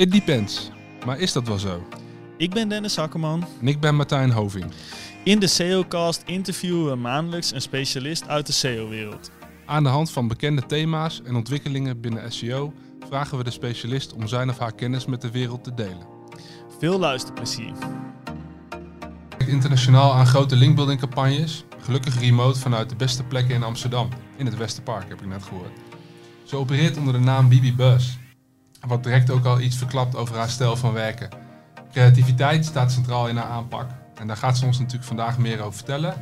It depends. Maar is dat wel zo? Ik ben Dennis Hakkerman. En ik ben Martijn Hoving. In de SEOcast interviewen we maandelijks een specialist uit de SEO-wereld. Aan de hand van bekende thema's en ontwikkelingen binnen SEO vragen we de specialist om zijn of haar kennis met de wereld te delen. Veel luisterplezier. Internationaal aan grote linkbuilding campagnes. Gelukkig remote vanuit de beste plekken in Amsterdam. In het Westerpark heb ik net gehoord. Ze opereert onder de naam Bibi Buzz. Wat direct ook al iets verklapt over haar stijl van werken. Creativiteit staat centraal in haar aanpak. En daar gaat ze ons natuurlijk vandaag meer over vertellen.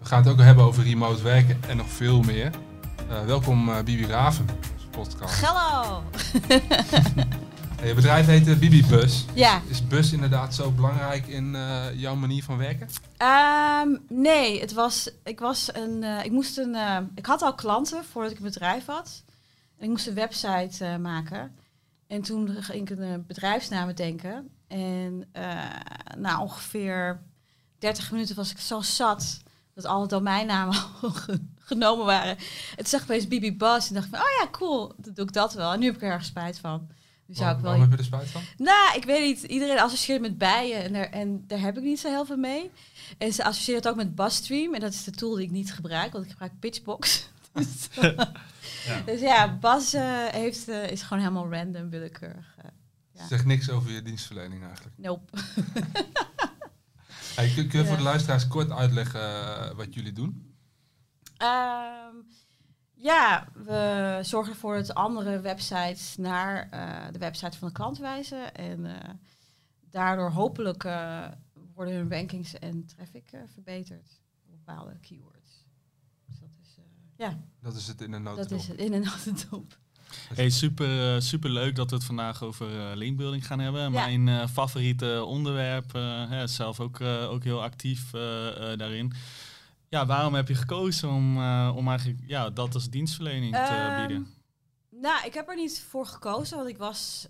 We gaan het ook hebben over remote werken en nog veel meer. Uh, welkom uh, Bibi Raven, podcast. Hallo! Je bedrijf heet uh, Bibi Bus. Ja. Is bus inderdaad zo belangrijk in jouw manier van werken? Um, nee, het was, ik, was een, ik, moest een, ik had al klanten voordat ik een bedrijf had. En ik moest een website maken. En toen ging ik een bedrijfsnaam denken. En na ongeveer 30 minuten was ik zo zat dat alle domeinnamen genomen waren. Het zag opeens Bibi Bas en dacht van, oh ja, cool, dan doe ik dat wel. En nu heb ik er erg spijt van. Nu zou ik wel... Waarom heb je er spijt van? Nou, ik weet niet. Iedereen associeert met bijen en, er, en daar heb ik niet zo heel veel mee. En ze associëren het ook met Busstream. En dat is de tool die ik niet gebruik, want ik gebruik Pitchbox. Dus, ja. dus ja, Bas uh, heeft, uh, is gewoon helemaal random, willekeurig. Uh, ja. Zeg niks over je dienstverlening eigenlijk. Nope. Hey, kun, je voor de luisteraars kort uitleggen wat jullie doen? Um, ja, we zorgen ervoor dat andere websites naar de website van de klant wijzen. En daardoor hopelijk worden hun rankings en traffic verbeterd op bepaalde keywords. Dat is, ja. Dat is het in een notendop. Dat is het in een notendop. Hey, super, uh, super leuk dat we het vandaag over uh, linkbuilding gaan hebben. Mijn uh, favoriete onderwerp, hè, zelf ook, ook heel actief daarin. Ja, waarom heb je gekozen om, om eigenlijk ja, dat als dienstverlening te ehm, bieden? Nou, ik heb er niet voor gekozen, want ik was,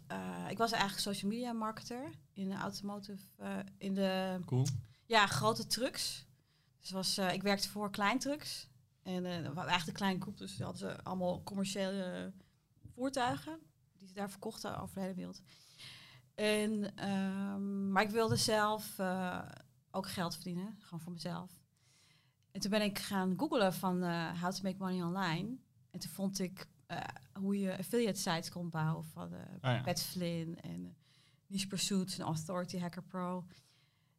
ik was eigenlijk social media marketer in de automotive, in de cool. ja, grote trucks. Dus was, ik werkte voor kleintrucks. En uh, eigenlijk een kleine groep, dus hadden ze allemaal commerciële voertuigen die ze daar verkochten over de hele wereld. En, um, maar ik wilde zelf uh, ook geld verdienen, gewoon voor mezelf. En toen ben ik gaan googlen van how to make money online. En toen vond ik hoe je affiliate sites kon bouwen van uh, ja. Flynn en Niche Pursuits en Authority Hacker Pro.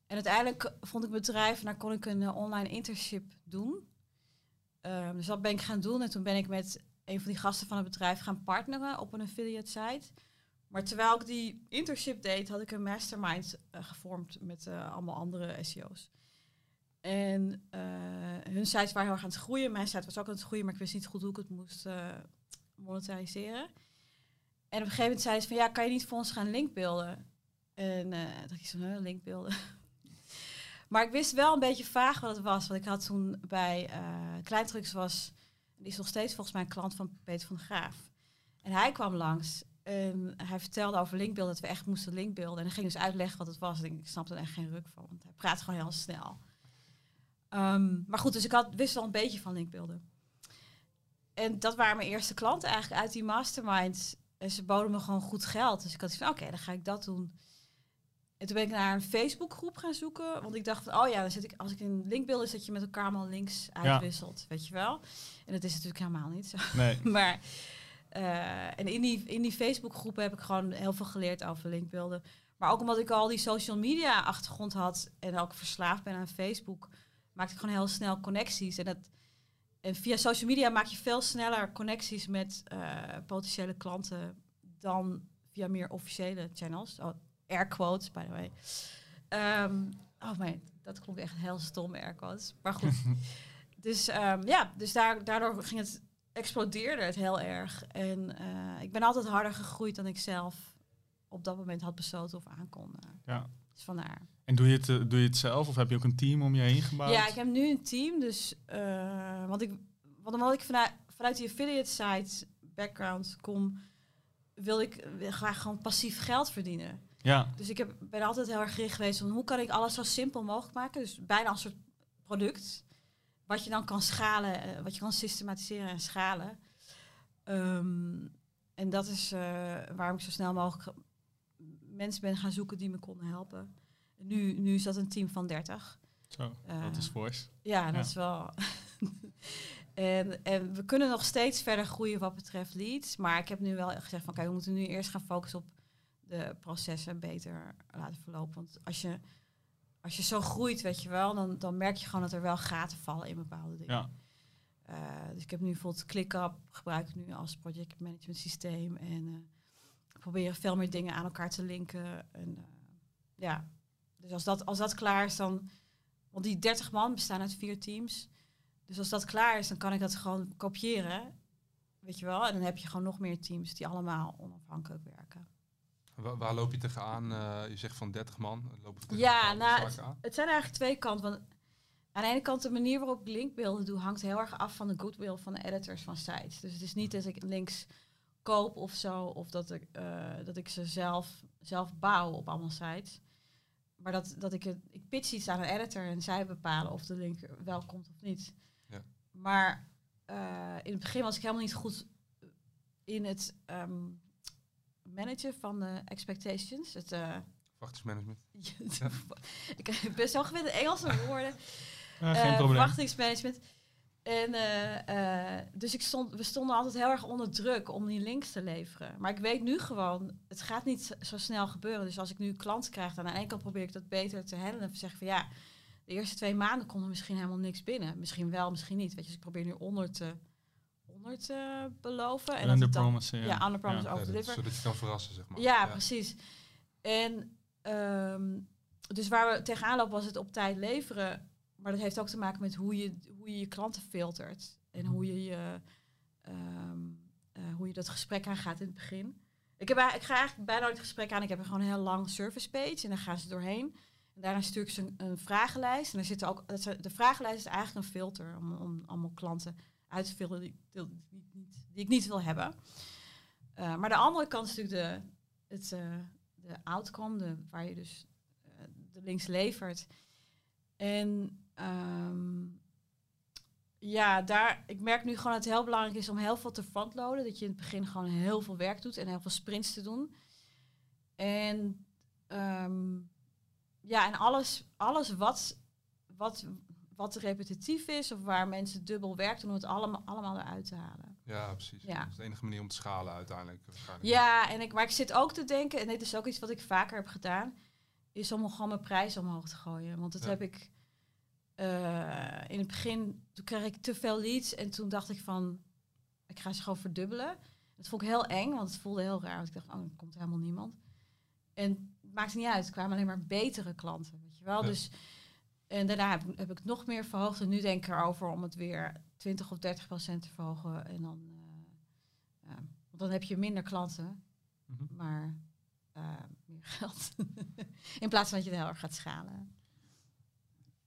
En uiteindelijk vond ik mijn bedrijf en daar kon ik een online internship doen. Um, dus dat ben ik gaan doen en toen ben ik met een van die gasten van het bedrijf gaan partneren op een affiliate site. Maar terwijl ik die internship deed, had ik een mastermind uh, gevormd met uh, allemaal andere SEO's. En uh, hun sites waren heel erg aan het groeien. Mijn site was ook aan het groeien, maar ik wist niet goed hoe ik het moest monetariseren. En op een gegeven moment zeiden ze van, ja, kan je niet voor ons gaan linkbeelden? En uh, dacht ik zo, linkbeelden? maar ik wist wel een beetje vaag wat het was. Want ik had toen bij uh, Kleintrucks was die is nog steeds volgens mij een klant van Peter van Graaf. En hij kwam langs en hij vertelde over linkbeelden, dat we echt moesten linkbeelden. En hij ging dus uitleggen wat het was. En ik snapte er echt geen ruk van, want hij praat gewoon heel snel. Um, maar goed, dus ik had, wist wel een beetje van linkbeelden. En dat waren mijn eerste klanten eigenlijk uit die mastermind. En ze boden me gewoon goed geld. Dus ik had van, oké, dan ga ik dat doen. En toen ben ik naar een Facebookgroep gaan zoeken. Want ik dacht van, oh ja, dan zit ik, als ik een linkbeeld is dat je met elkaar allemaal links uitwisselt. Weet je wel? En dat is natuurlijk helemaal niet zo. Nee. maar uh, en in die, in die Facebookgroepen heb ik gewoon heel veel geleerd over linkbeelden. Maar ook omdat ik al die social media achtergrond had en ook verslaafd ben aan Facebook, maakte ik gewoon heel snel connecties. En, dat, en via social media maak je veel sneller connecties met uh, potentiële klanten dan via meer officiële channels. Air quotes, by the way. Um, oh mijn, dat klonk echt heel stom, air quotes. Maar goed. dus um, ja, dus daar, daardoor ging het, explodeerde het heel erg. En uh, ik ben altijd harder gegroeid dan ik zelf op dat moment had besloten of aankon. Uh, ja. Dus vandaar. En doe je, het, doe je het zelf of heb je ook een team om je heen gebouwd? Ja, ik heb nu een team. Dus, uh, want ik, want omdat ik vanuit, vanuit die affiliate site background kom, wil ik graag gewoon passief geld verdienen. Ja. Dus ik heb, ben altijd heel erg gericht geweest van hoe kan ik alles zo simpel mogelijk maken. Dus bijna een soort product. Wat je dan kan schalen, uh, wat je kan systematiseren en schalen. Um, en dat is uh, waarom ik zo snel mogelijk mensen ben gaan zoeken die me konden helpen. Nu, nu is dat een team van 30. Zo, dat is fors. Ja, dat is wel. en, en we kunnen nog steeds verder groeien wat betreft leads. Maar ik heb nu wel gezegd van kijk, we moeten nu eerst gaan focussen op de processen beter laten verlopen. Want als je, als je zo groeit, weet je wel, dan, dan merk je gewoon dat er wel gaten vallen in bepaalde dingen. Ja. Uh, dus ik heb nu bijvoorbeeld ClickUp, gebruik ik nu als project management systeem. En uh, proberen veel meer dingen aan elkaar te linken. En, uh, ja, dus als dat, als dat klaar is, dan. Want die 30 man bestaan uit vier teams. Dus als dat klaar is, dan kan ik dat gewoon kopiëren. Weet je wel? En dan heb je gewoon nog meer teams die allemaal onafhankelijk werken. Waar, loop je tegenaan? Uh, je zegt van 30 man. Loop je ja, nou, het, het, zijn eigenlijk twee kanten. Want aan de ene kant de manier waarop ik linkbeelden doe, hangt heel erg af van de goodwill van de editors van sites. Dus het is niet dat ik links koop of zo, of dat ik, uh, dat ik ze zelf, zelf bouw op allemaal sites. Maar dat, dat ik het, ik pitch iets aan een editor en zij bepalen of de link wel komt of niet. Ja. Maar uh, in het begin was ik helemaal niet goed in het um, managen van de expectations. Het, uh, Verwachtingsmanagement. ik ben best wel gewend in Engelse woorden. Ja, geen uh, probleem. Verwachtingsmanagement. En uh, dus ik stond, we stonden altijd heel erg onder druk om die links te leveren. Maar ik weet nu gewoon, het gaat niet zo snel gebeuren. Dus als ik nu klanten krijg, dan aan de ene kant probeer ik dat beter te handelen. En zeggen van ja, de eerste twee maanden komt er misschien helemaal niks binnen. Misschien wel, misschien niet. Weet je, dus ik probeer nu onder te, onder te beloven. En under promise, ja. Ja, under promise, ja. over deliver. Zodat je kan verrassen, zeg maar. Ja, ja. precies. En um, dus waar we tegenaan lopen was het op tijd leveren maar dat heeft ook te maken met hoe je hoe je, je klanten filtert. En hoe je, je, uh, hoe je dat gesprek aangaat in het begin. Ik, heb, ik ga eigenlijk bijna nooit het gesprek aan. Ik heb gewoon een heel lang service page en dan gaan ze doorheen. En daarna stuur ik ze een, een vragenlijst. En daar zitten ook, de vragenlijst is eigenlijk een filter om, om allemaal klanten uit die, die, die, ik niet wil hebben. Uh, maar de andere kant is natuurlijk de, het, uh, de outcome, de, waar je dus de links levert. En Um, ja, daar, ik merk nu gewoon dat het heel belangrijk is om heel veel te frontloaden. Dat je in het begin gewoon heel veel werk doet en heel veel sprints te doen. En um, ja, en alles, alles wat, wat, wat repetitief is of waar mensen dubbel werken, om het allemaal, allemaal eruit te halen. Ja, precies. Ja. Dat is de enige manier om te schalen uiteindelijk. Ja, en ik, maar ik zit ook te denken, en dit is ook iets wat ik vaker heb gedaan, is om gewoon mijn prijs omhoog te gooien. Want dat heb ik uh, in het begin toen kreeg ik te veel leads en toen dacht ik van, ik ga ze gewoon verdubbelen. Dat vond ik heel eng, want het voelde heel raar. Want ik dacht, oh, er komt helemaal niemand. En het maakte niet uit, er kwamen alleen maar betere klanten, weet je wel. Dus, en daarna heb, heb, ik nog meer verhoogd. En nu denk ik erover om het weer 20 of 30 procent te verhogen. En dan, uh, want dan heb je minder klanten, mm -hmm. maar uh, meer geld. in plaats van dat je het heel erg gaat schalen.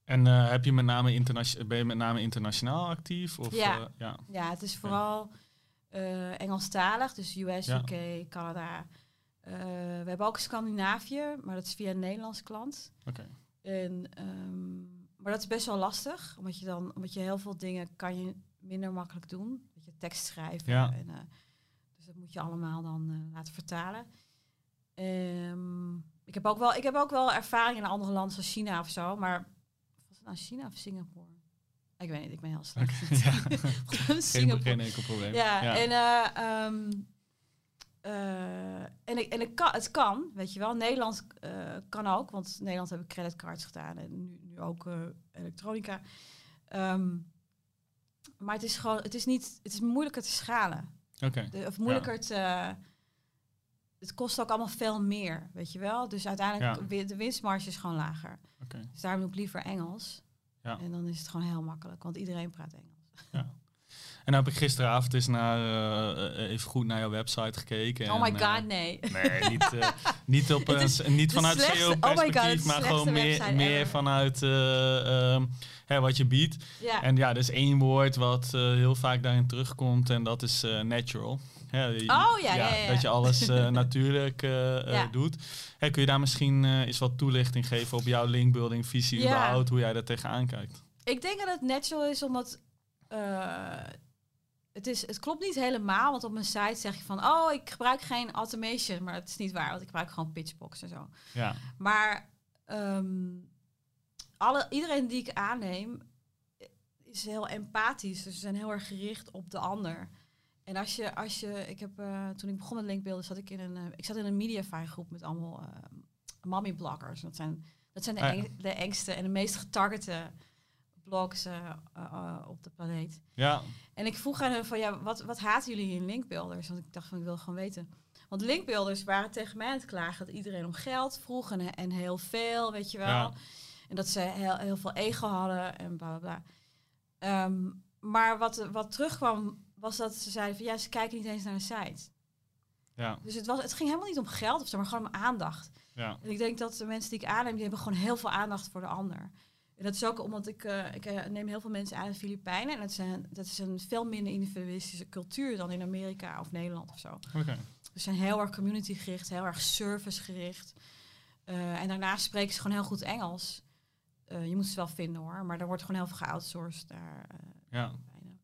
En uh, heb je met name internationaal, ben je met name internationaal actief? Of, ja. Ja. ja, het is vooral Engelstalig, dus US, ja. UK, Canada. we hebben ook Scandinavië, maar dat is via een Nederlandse klant. Oké. Okay. Um, maar dat is best wel lastig, omdat je dan, omdat je heel veel dingen kan je minder makkelijk doen. Dat je tekst schrijven. Ja. En, dus dat moet je allemaal dan laten vertalen. Um, ik, heb ook wel, ik heb ook wel ervaring in andere landen zoals China of zo, maar nou, China of Singapore? Ik weet niet, ik ben heel slecht. Okay, ja. geen, geen enkel probleem. Ja, ja. en, uh, um, uh, en, ik, en ik kan, het kan, weet je wel. Nederland uh, kan ook, want Nederland hebben creditcards gedaan en nu, nu ook elektronica. Um, maar het is gewoon, het is niet, het is moeilijker te schalen. Oké. Okay. Of moeilijker ja. te het kost ook allemaal veel meer, weet je wel. Dus uiteindelijk, ja. de winstmarge is gewoon lager. Okay. Dus daarom doe ik liever Engels. Ja. En dan is het gewoon heel makkelijk, want iedereen praat Engels. Ja. En dan heb ik gisteravond eens naar, uh, even goed naar jouw website gekeken. Oh my god, nee. Nee, niet, uh, niet, op een, niet vanuit SEO-perspectief, oh maar gewoon meer, meer vanuit uh, hè, wat je biedt. En ja, er is één woord wat heel vaak daarin terugkomt en dat is natural. Ja, oh ja, ja, ja, Dat je alles uh, natuurlijk uh, doet. Hey, kun je daar misschien uh, eens wat toelichting geven op jouw linkbuilding visie überhaupt, hoe jij daar tegenaan kijkt? Ik denk dat het natural is omdat het, is, het klopt niet helemaal, want op mijn site zeg je van, oh, ik gebruik geen automation, maar dat is niet waar, want ik gebruik gewoon Pitchbox en zo. Ja. Maar ehm, alle, iedereen die ik aanneem is heel empathisch, dus ze zijn heel erg gericht op de ander. En als je, als je, ik heb, uh, toen ik begon met linkbeelden, zat ik in een, uh, ik zat in een mediafire groep met allemaal uh, mommy bloggers. Dat zijn, dat zijn de, eng- de engste en de meest getargete blogs eh, eh, op de planeet. Ja. En ik vroeg aan hen van, ja, wat, wat haten jullie in linkbuilders? Want ik dacht van, ik wil gewoon weten. Want linkbuilders waren tegen mij aan het klagen dat iedereen om geld vroeg en, en heel veel, weet je wel. Ja. En dat ze heel, heel veel ego hadden en bla bla bla. Ehm, maar wat, wat terugkwam, was dat ze zeiden van, ja, ze kijken niet eens naar de site. Ja. Dus het, was, het ging helemaal niet om geld of zo, maar gewoon om aandacht. Ja. En ik denk dat de mensen die ik aanneem, die hebben gewoon heel veel aandacht voor de ander. En dat is ook omdat ik, eh, ik eh, neem heel veel mensen aan in de Filipijnen. En dat, zijn, dat is een veel minder individualistische cultuur dan in Amerika of Nederland of zo. Oké. We zijn heel erg community gericht, heel erg service gericht. Eh, en daarnaast spreken ze gewoon heel goed Engels. Je moet ze wel vinden hoor, maar er wordt gewoon heel veel geoutsourced daar. Ja. bijna.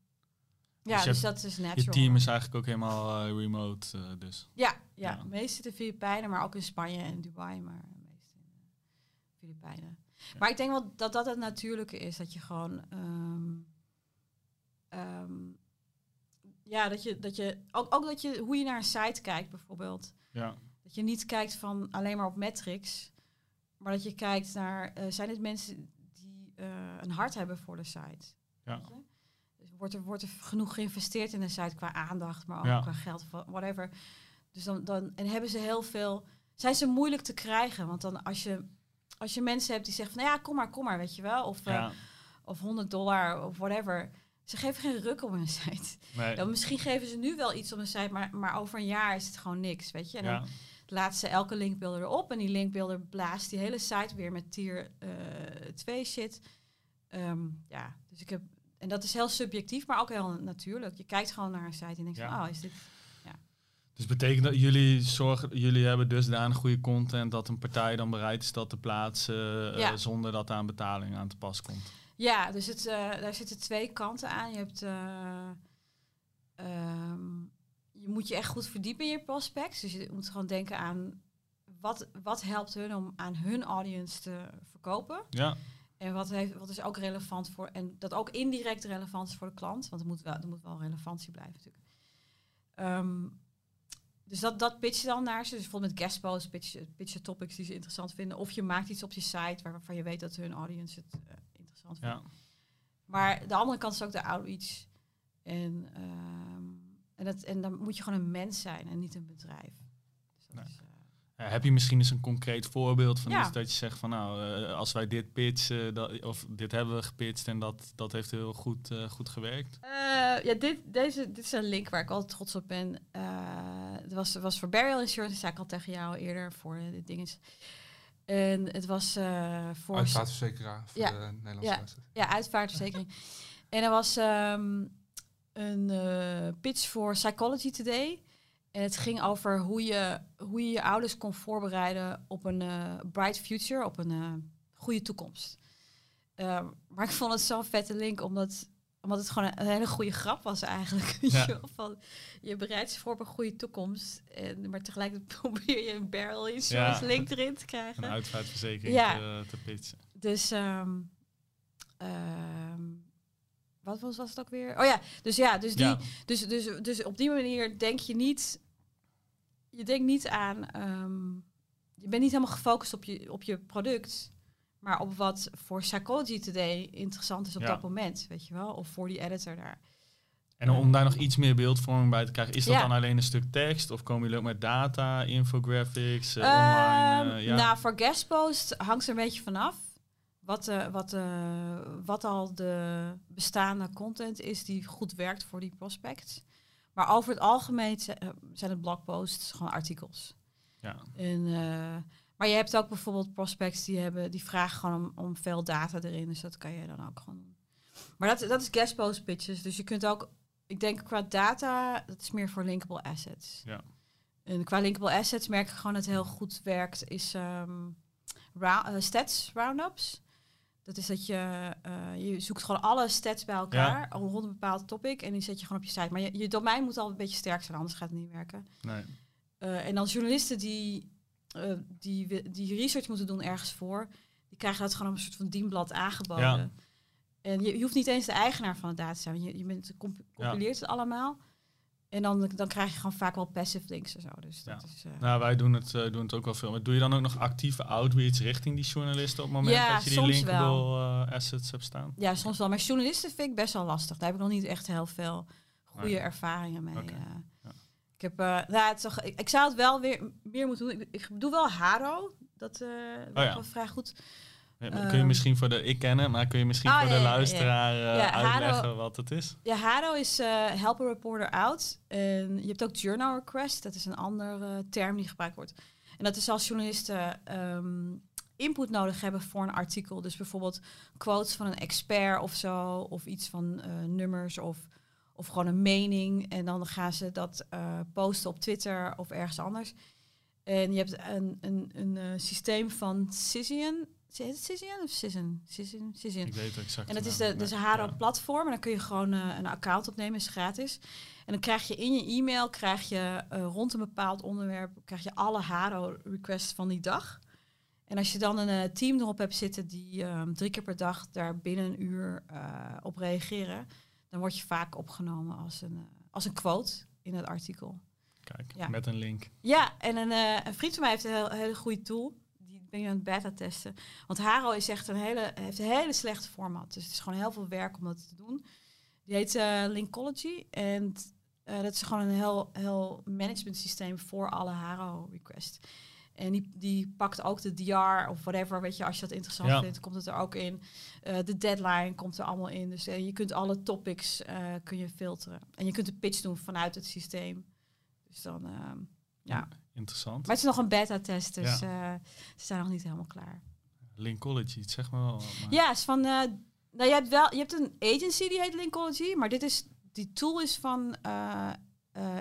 Ja, Dus je dus dat is Je natural. team is eigenlijk ook helemaal remote, dus. Ja, ja, Ja. meest in de Filipijnen, maar ook in Spanje en Dubai, maar meest in de Filipijnen. Maar ik denk wel dat dat het natuurlijke is, dat je gewoon, ehm, ehm, ja, dat je, dat je ook, ook dat je, hoe je naar een site kijkt bijvoorbeeld, Ja. dat je niet kijkt van alleen maar op metrics, maar dat je kijkt naar, eh, zijn het mensen die eh, een hart hebben voor de site? Ja. Dus wordt er, wordt er genoeg geïnvesteerd in de site qua aandacht, maar ook Ja. qua geld, whatever. Dus dan, dan en hebben ze heel veel, zijn ze moeilijk te krijgen, want dan als je als je mensen hebt die zeggen van, nou ja, kom maar, kom maar, weet je wel, of, eh, of 100 dollar of whatever. Ze geven geen ruk op hun site. Nee. Dan misschien geven ze nu wel iets op een site, maar, maar over een jaar is het gewoon niks, weet je. En dan laat ze elke linkbuilder erop en die linkbuilder blaast die hele site weer met tier 2 shit. Ehm, ja, dus ik heb en dat is heel subjectief, maar ook heel natuurlijk. Je kijkt gewoon naar een site en denkt Ja. van, oh, is dit Dus betekent dat jullie zorgen, jullie hebben dusdanig goede content dat een partij dan bereid is dat te plaatsen eh, zonder dat daar een betaling aan te pas komt. Ja, dus het, eh, daar zitten twee kanten aan. Je hebt, eh, ehm, je moet je echt goed verdiepen in je prospects. Dus je moet gewoon denken aan wat, wat helpt hun om aan hun audience te verkopen. Ja. En wat, heeft, wat is ook relevant voor, en dat ook indirect relevant is voor de klant, want er moet wel, er moet wel relevantie blijven natuurlijk. Ehm, dus dat, dat pitch je dan naar ze. Dus bijvoorbeeld met guest posts, pitch, pitch je topics die ze interessant vinden. Of je maakt iets op je site waarvan je weet dat hun audience het eh, interessant vindt. Ja. Maar de andere kant is ook de outreach. En, ehm, en, dat, en dan moet je gewoon een mens zijn en niet een bedrijf. Dus dat Nee. is, eh, Eh, heb je misschien eens een concreet voorbeeld van Ja. iets dat je zegt van nou, eh, als wij dit pitchen, dat, of dit hebben we gepitcht en dat, dat heeft heel goed, eh, goed gewerkt? Eh, ja, dit, deze, dit is een link waar ik altijd trots op ben. Eh het was, was voor Burial Insurance, dat zei ik al tegen jou eerder, voor eh, dit ding is. En het was eh voor... Uitvaartverzekeraar voor Ja. de Nederlandse Ja. Ja, uitvaartverzekering. en er was ehm, een eh, pitch voor Psychology Today. En het ging over hoe je hoe je, je ouders kon voorbereiden op een eh, bright future, op een eh, goede toekomst. Ehm, maar ik vond het zo'n vette link, omdat, omdat het gewoon een, een hele goede grap was eigenlijk. Ja. je Van, je bereidt je voor op een goede toekomst, en, maar tegelijkertijd probeer je een barrel insurance Ja. link erin te krijgen. Een uitvaartverzekering Ja. te, te pitchen. Dus, ehm, ehm, wat was, was het ook weer? Oh ja, dus ja, dus, die, Ja. dus, dus, dus op die manier denk je niet, je denkt niet aan, ehm, je bent niet helemaal gefocust op je, op je product, maar op wat voor Psychology Today interessant is op Ja. dat moment, weet je wel, of voor die editor daar. En om daar nog iets meer beeldvorming bij te krijgen, is dat Ja. dan alleen een stuk tekst of komen jullie ook met data, infographics, eh, Ehm, online? eh, ja. Nou, voor guestpost hangt er een beetje vanaf. Wat, eh, wat, eh, wat al de bestaande content is die goed werkt voor die prospects. Maar over het algemeen eh, zijn het blogposts gewoon artikels. ja. En, maar je hebt ook bijvoorbeeld prospects die, hebben, die vragen gewoon om, om veel data erin. Dus dat kan je dan ook gewoon doen. Maar dat, dat is guestpost pitches. Dus je kunt ook, ik denk qua data, dat is meer voor linkable assets. Ja. En qua linkable assets merk ik gewoon dat het heel goed werkt, is eh, stats roundups. Dat is dat je, uh, je zoekt gewoon alle stats bij elkaar rond een bepaald topic en die zet je gewoon op je site. Maar je, je domein moet al een beetje sterk zijn, anders gaat het niet werken. Nee. Uh, en dan journalisten die, uh, die, die research moeten doen ergens voor, die krijgen dat gewoon op een soort van dienblad aangeboden. Ja. En je, je, hoeft niet eens de eigenaar van het data te zijn. Je, je bent, compileert het allemaal. En dan, dan krijg je gewoon vaak wel passive links en zo. Dus dat is, uh... Nou, wij doen het, uh, doen het ook wel veel. Maar doe je dan ook nog actieve outreach richting die journalisten op het moment ja, dat je die linkable uh, assets hebt staan? Ja, soms wel. Maar journalisten vind ik best wel lastig. Daar heb ik nog niet echt heel veel goede ervaringen mee. Okay. Ja. Ik heb, nou, het toch, ik, ik, zou het wel weer meer moeten doen. Ik, ik doe wel Haro. Dat uh, oh, wel vrij goed. Kun je misschien voor de, ik kennen, maar kun je misschien oh, voor de luisteraar uh, uitleggen wat het is? Ja, Haro is uh, help a reporter out. En je hebt ook journal request, dat is een andere term die gebruikt wordt. En dat is als journalisten um, input nodig hebben voor een artikel. Dus bijvoorbeeld quotes van een expert of zo, of iets van nummers of, of gewoon een mening. En dan gaan ze dat posten op Twitter of ergens anders. En je hebt een, een, een systeem van Cision. Cision of Cision? Cision? Cision. Ik weet het exact. En dat is de, dus Haro platform. En dan kun je gewoon uh, een account opnemen, is gratis. En dan krijg je in je e-mail, krijg je uh, rond een bepaald onderwerp, krijg je alle Haro requests van die dag. En als je dan een team erop hebt zitten die um, drie keer per dag daar binnen een uur op reageren, dan word je vaak opgenomen als een, als een quote in het artikel. Kijk, ja. met een link. Ja, en een, een vriend van mij heeft een heel, hele goede tool. Ben je aan het beta testen. Want Haro is echt een hele, heeft een hele slechte format. Dus het is gewoon heel veel werk om dat te doen. Die heet uh, Linkology. En uh, dat is gewoon een heel, heel management systeem voor alle Haro requests. En die, die pakt ook de DR of whatever, weet je, als je dat interessant ja. vindt, komt het er ook in. Uh, de deadline komt er allemaal in. Dus je kunt alle topics kun je filteren. En je kunt de pitch doen vanuit het systeem. Dus dan, uh, ja. Interessant. Maar het is nog een beta-test, dus ja. uh, ze zijn nog niet helemaal klaar. Linkology, zeg maar wel. Maar... Ja, is van, uh, nou, je hebt wel, je hebt een agency die heet Linkology, maar dit is, die tool is van uh,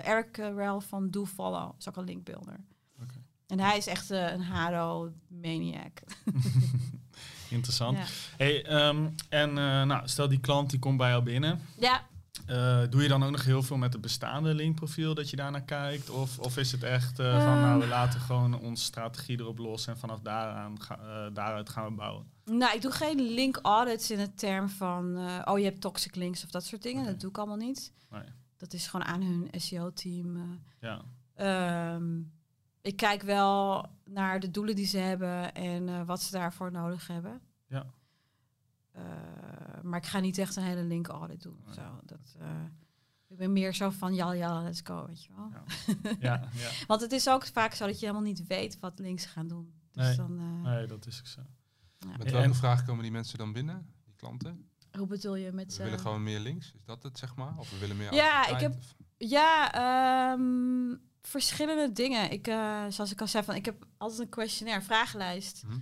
Eric Rel van Do Follow, is ook een linkbuilder. Okay. En hij is echt een Haro maniac. Interessant. Ja. Hey, um, en nou, stel die klant die komt bij jou binnen. Ja. Uh, doe je dan ook nog heel veel met het bestaande linkprofiel dat je daarnaar kijkt? Of, of is het echt uh, um, van nou, we laten gewoon onze strategie erop los en vanaf daaraan ga, uh, daaruit gaan we bouwen? Nou, ik doe geen link audits in het term van oh je hebt toxic links of dat soort dingen. Okay. Dat doe ik allemaal niet. Nee. Dat is gewoon aan hun SEO-team. ja. Um, ik kijk wel naar de doelen die ze hebben en wat ze daarvoor nodig hebben. Ja. Uh, maar ik ga niet echt een hele link audit doen. Nee. Zo. Dat, uh, ik ben meer zo van ja, ja, let's go, weet je wel. Ja. ja, ja. Want het is ook vaak zo dat je helemaal niet weet wat links gaan doen. Dus nee. Dan, uh, nee, dat is ook zo. Ja. Met welke en, vragen komen die mensen dan binnen, die klanten? Hoe bedoel je met... We willen gewoon meer links, is dat het zeg maar? Of we willen meer Ja, ik heb... Of? Ja, um, verschillende dingen. Ik, zoals ik al zei, van, ik heb altijd een questionnaire, vragenlijst. Hm.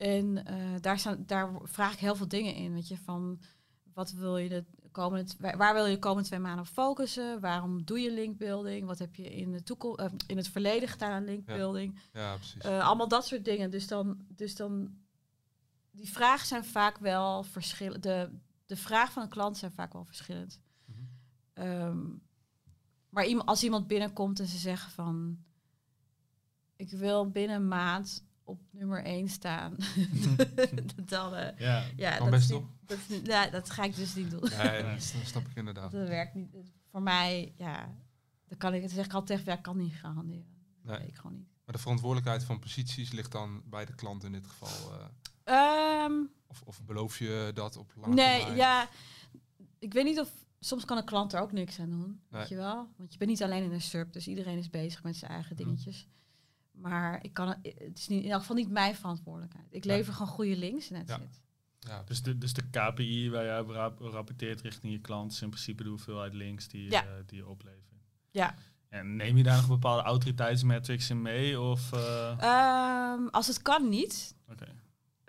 En uh, daar, staan, daar vraag ik heel veel dingen in. Weet je, van wat wil je de komende, waar, wil je de komende twee maanden op focussen? Waarom doe je linkbuilding? Wat heb je in, de toekomst, uh, in het verleden gedaan aan linkbuilding? Ja, ja precies. Uh, allemaal dat soort dingen. Dus dan, dus dan, die vragen zijn vaak wel verschillend. De, de vraag van een klant zijn vaak wel verschillend. Mm -hmm. um, maar iemand, als iemand binnenkomt en ze zeggen van, ik wil binnen een maand op nummer 1 staan. dan, uh, ja, ja dat, best niet, dat, ja, dat ga ik dus niet doen. Nee, dat snap ik inderdaad. Dat werkt niet. Voor mij, ja, dan kan ik het zeg ik altijd tegen, ja, kan niet garanderen. Dat nee. ik gewoon niet. Maar de verantwoordelijkheid van posities ligt dan bij de klant in dit geval. Uh, um, of, of beloof je dat op lange Nee, termijn? ja, ik weet niet of soms kan een klant er ook niks aan doen, nee. weet je wel? Want je bent niet alleen in een SURP, dus iedereen is bezig met zijn eigen dingetjes. Mm. Maar ik kan het, het is niet, in elk geval niet mijn verantwoordelijkheid. Ik lever ja. gewoon goede links en het ja. zit. Ja. Dus, de, dus de KPI waar jij rap rapporteert richting je klant is in principe de hoeveelheid links die, ja. uh, die je oplevert. Ja. En neem je daar nog bepaalde autoriteitsmetrics in mee? Of, uh... um, als het kan niet. Oké. Okay.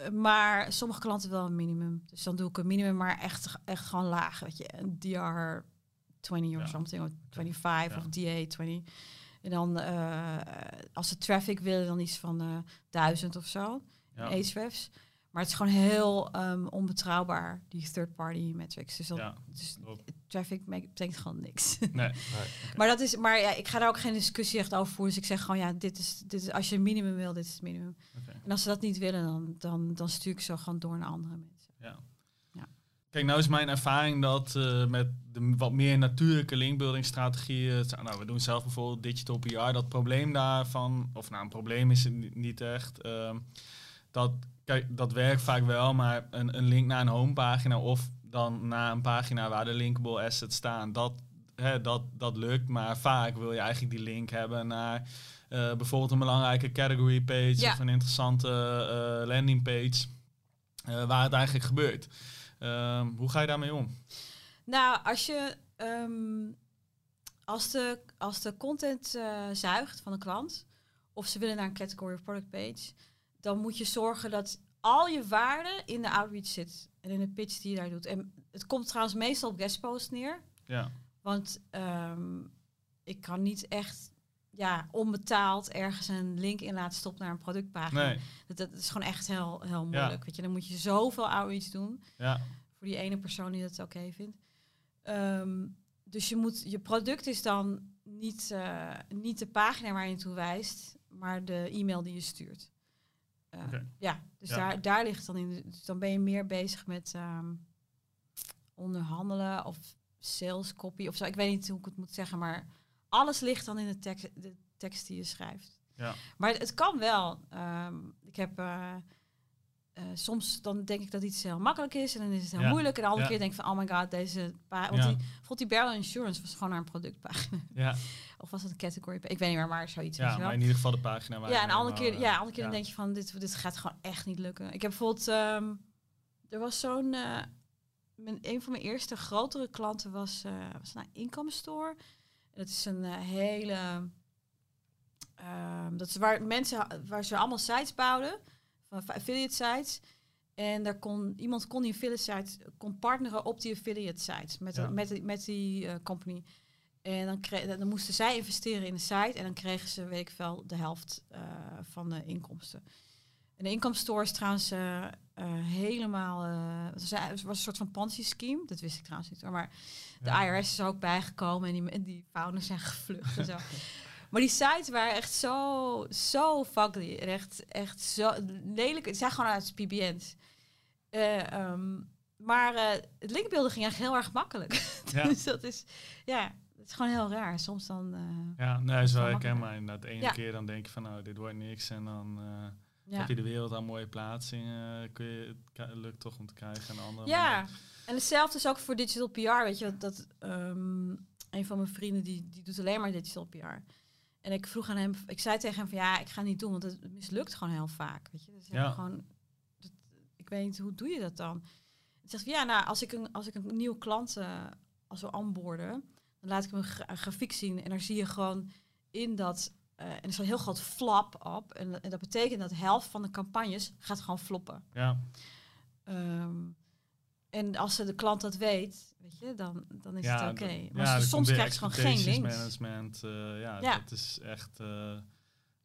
Maar sommige klanten wel een minimum. Dus dan doe ik een minimum, maar echt, echt gewoon laag. Weet je, een DR 20 of something, of 25 of DA 20. En dan uh, als ze traffic willen, dan iets van uh, duizend of zo. Ja. Ahrefs. Maar het is gewoon heel um, onbetrouwbaar, die third-party metrics. Dus, dat, Ja, dus traffic betekent gewoon niks. Nee. Nee. maar dat is, maar ja, ik ga daar ook geen discussie echt over voeren. Dus ik zeg gewoon, ja, dit is, dit is als je een minimum wil, dit is het minimum. En als ze dat niet willen, dan, dan, dan stuur ik ze gewoon door naar andere mensen. Ja. Kijk, nou is mijn ervaring dat eh, met de wat meer natuurlijke linkbuilding strategieën, het zijn- nou we doen zelf bijvoorbeeld digital PR, dat probleem daarvan, of nou een probleem is het ni- niet echt, ehm, dat, kijk, dat werkt vaak wel, maar een, een link naar een homepagina of dan naar een pagina waar de linkable assets staan, dat, hè, dat, dat lukt, maar vaak wil je eigenlijk die link hebben naar eh, bijvoorbeeld een belangrijke category page Ja. of een interessante eh, landing page, waar het eigenlijk gebeurt. Ehm, hoe ga je daarmee om? Nou, als je ehm, als, de, als de content eh, zuigt van de klant, of ze willen naar een category of product page, dan moet je zorgen dat al je waarde in de outreach zit en in de pitch die je daar doet. En het komt trouwens meestal op guest post neer, Ja, want ehm, ik kan niet echt ja, onbetaald ergens een link in laten stoppen naar een productpagina. nee, Dat, dat is gewoon echt heel, heel moeilijk. Ja. Weet je, dan moet je zoveel outreach doen ja, voor die ene persoon die dat oké vindt. Ehm, dus je, moet, je product is dan niet, eh, niet de pagina waar je naartoe wijst, maar de e-mail die je stuurt. Eh, Oké. Ja, dus Ja. Daar, daar ligt het dan in. Dus dan ben je meer bezig met ehm, onderhandelen of sales copy of zo. Ik weet niet hoe ik het moet zeggen, maar alles ligt dan in de tekst, de tekst die je schrijft. ja, Maar het, kan wel. Ehm, ik heb eh, eh, soms dan denk ik dat iets heel makkelijk is en dan is het heel Ja. moeilijk. En de andere Ja. keer denk ik van oh my god, deze pa want Ja. die bijvoorbeeld die Barrel Insurance was gewoon naar een productpagina ja, of was het een category? Ik weet niet meer, maar zoiets. ja maar in ieder geval de pagina waar Ja, en de andere keer, ja, eh, andere keer dan ja. denk je van dit, dit gaat gewoon echt niet lukken. Ik heb bijvoorbeeld, ehm, er was zo'n, mijn, een van mijn eerste grotere klanten was, was een inkomensstore. En dat is een eh, hele, ehm, dat is waar mensen, waar ze allemaal sites bouwden, van affiliate sites. En daar kon iemand kon die affiliate site kon partneren op die affiliate site met, Ja. met, die- met die eh, company. En dan, kreeg, dan moesten zij investeren in de site en dan kregen ze, weet ik veel, de helft eh, van de inkomsten. En de inkomstenstore is trouwens eh, eh, helemaal, eh, het was een- het was een soort van Ponzi-scheme, dat wist ik trouwens niet hoor, maar de Ja. IRS is er ook bijgekomen en die, die founders zijn gevlucht en zo. Maar die sites waren echt zo, zo fugly. Echt, echt zo lelijk. Het zijn gewoon uit PBN's. Eh, ehm, maar het linkbeelden ging eigenlijk heel erg makkelijk. Ja. dus dat is, ja, het is gewoon heel raar. Soms dan, Ja, nee, wel herkenbaar. Inderdaad, de ene Ja. keer dan denk je van, nou, dit wordt niks. En dan ja. heb je de wereld aan mooie plaatsingen. kun je, het lukt toch om te krijgen. En de andere Ja, en hetzelfde is ook voor digital PR. Weet je, dat, dat ehm, een van mijn vrienden die, die doet alleen maar digital PR. En ik vroeg aan hem, ik zei tegen hem van ja, ik ga het niet doen, want het mislukt gewoon heel vaak. Weet je, dus Ja. gewoon, dat, ik weet niet, hoe doe je dat dan? Hij zegt van, ja, nou, als ik een, als ik een nieuwe klant, eh, als we onboarden, dan laat ik hem een grafiek zien en daar zie je gewoon in dat, eh, en er staat een heel groot flap op. En, en dat betekent dat de helft van de campagnes gaat gewoon floppen. Ja, Ehm, en als ze de klant dat weet, weet je, dan, dan is ja, het oké. Maar ja, soms krijg je gewoon geen links. management. eh, ja, Ja. dat is echt eh,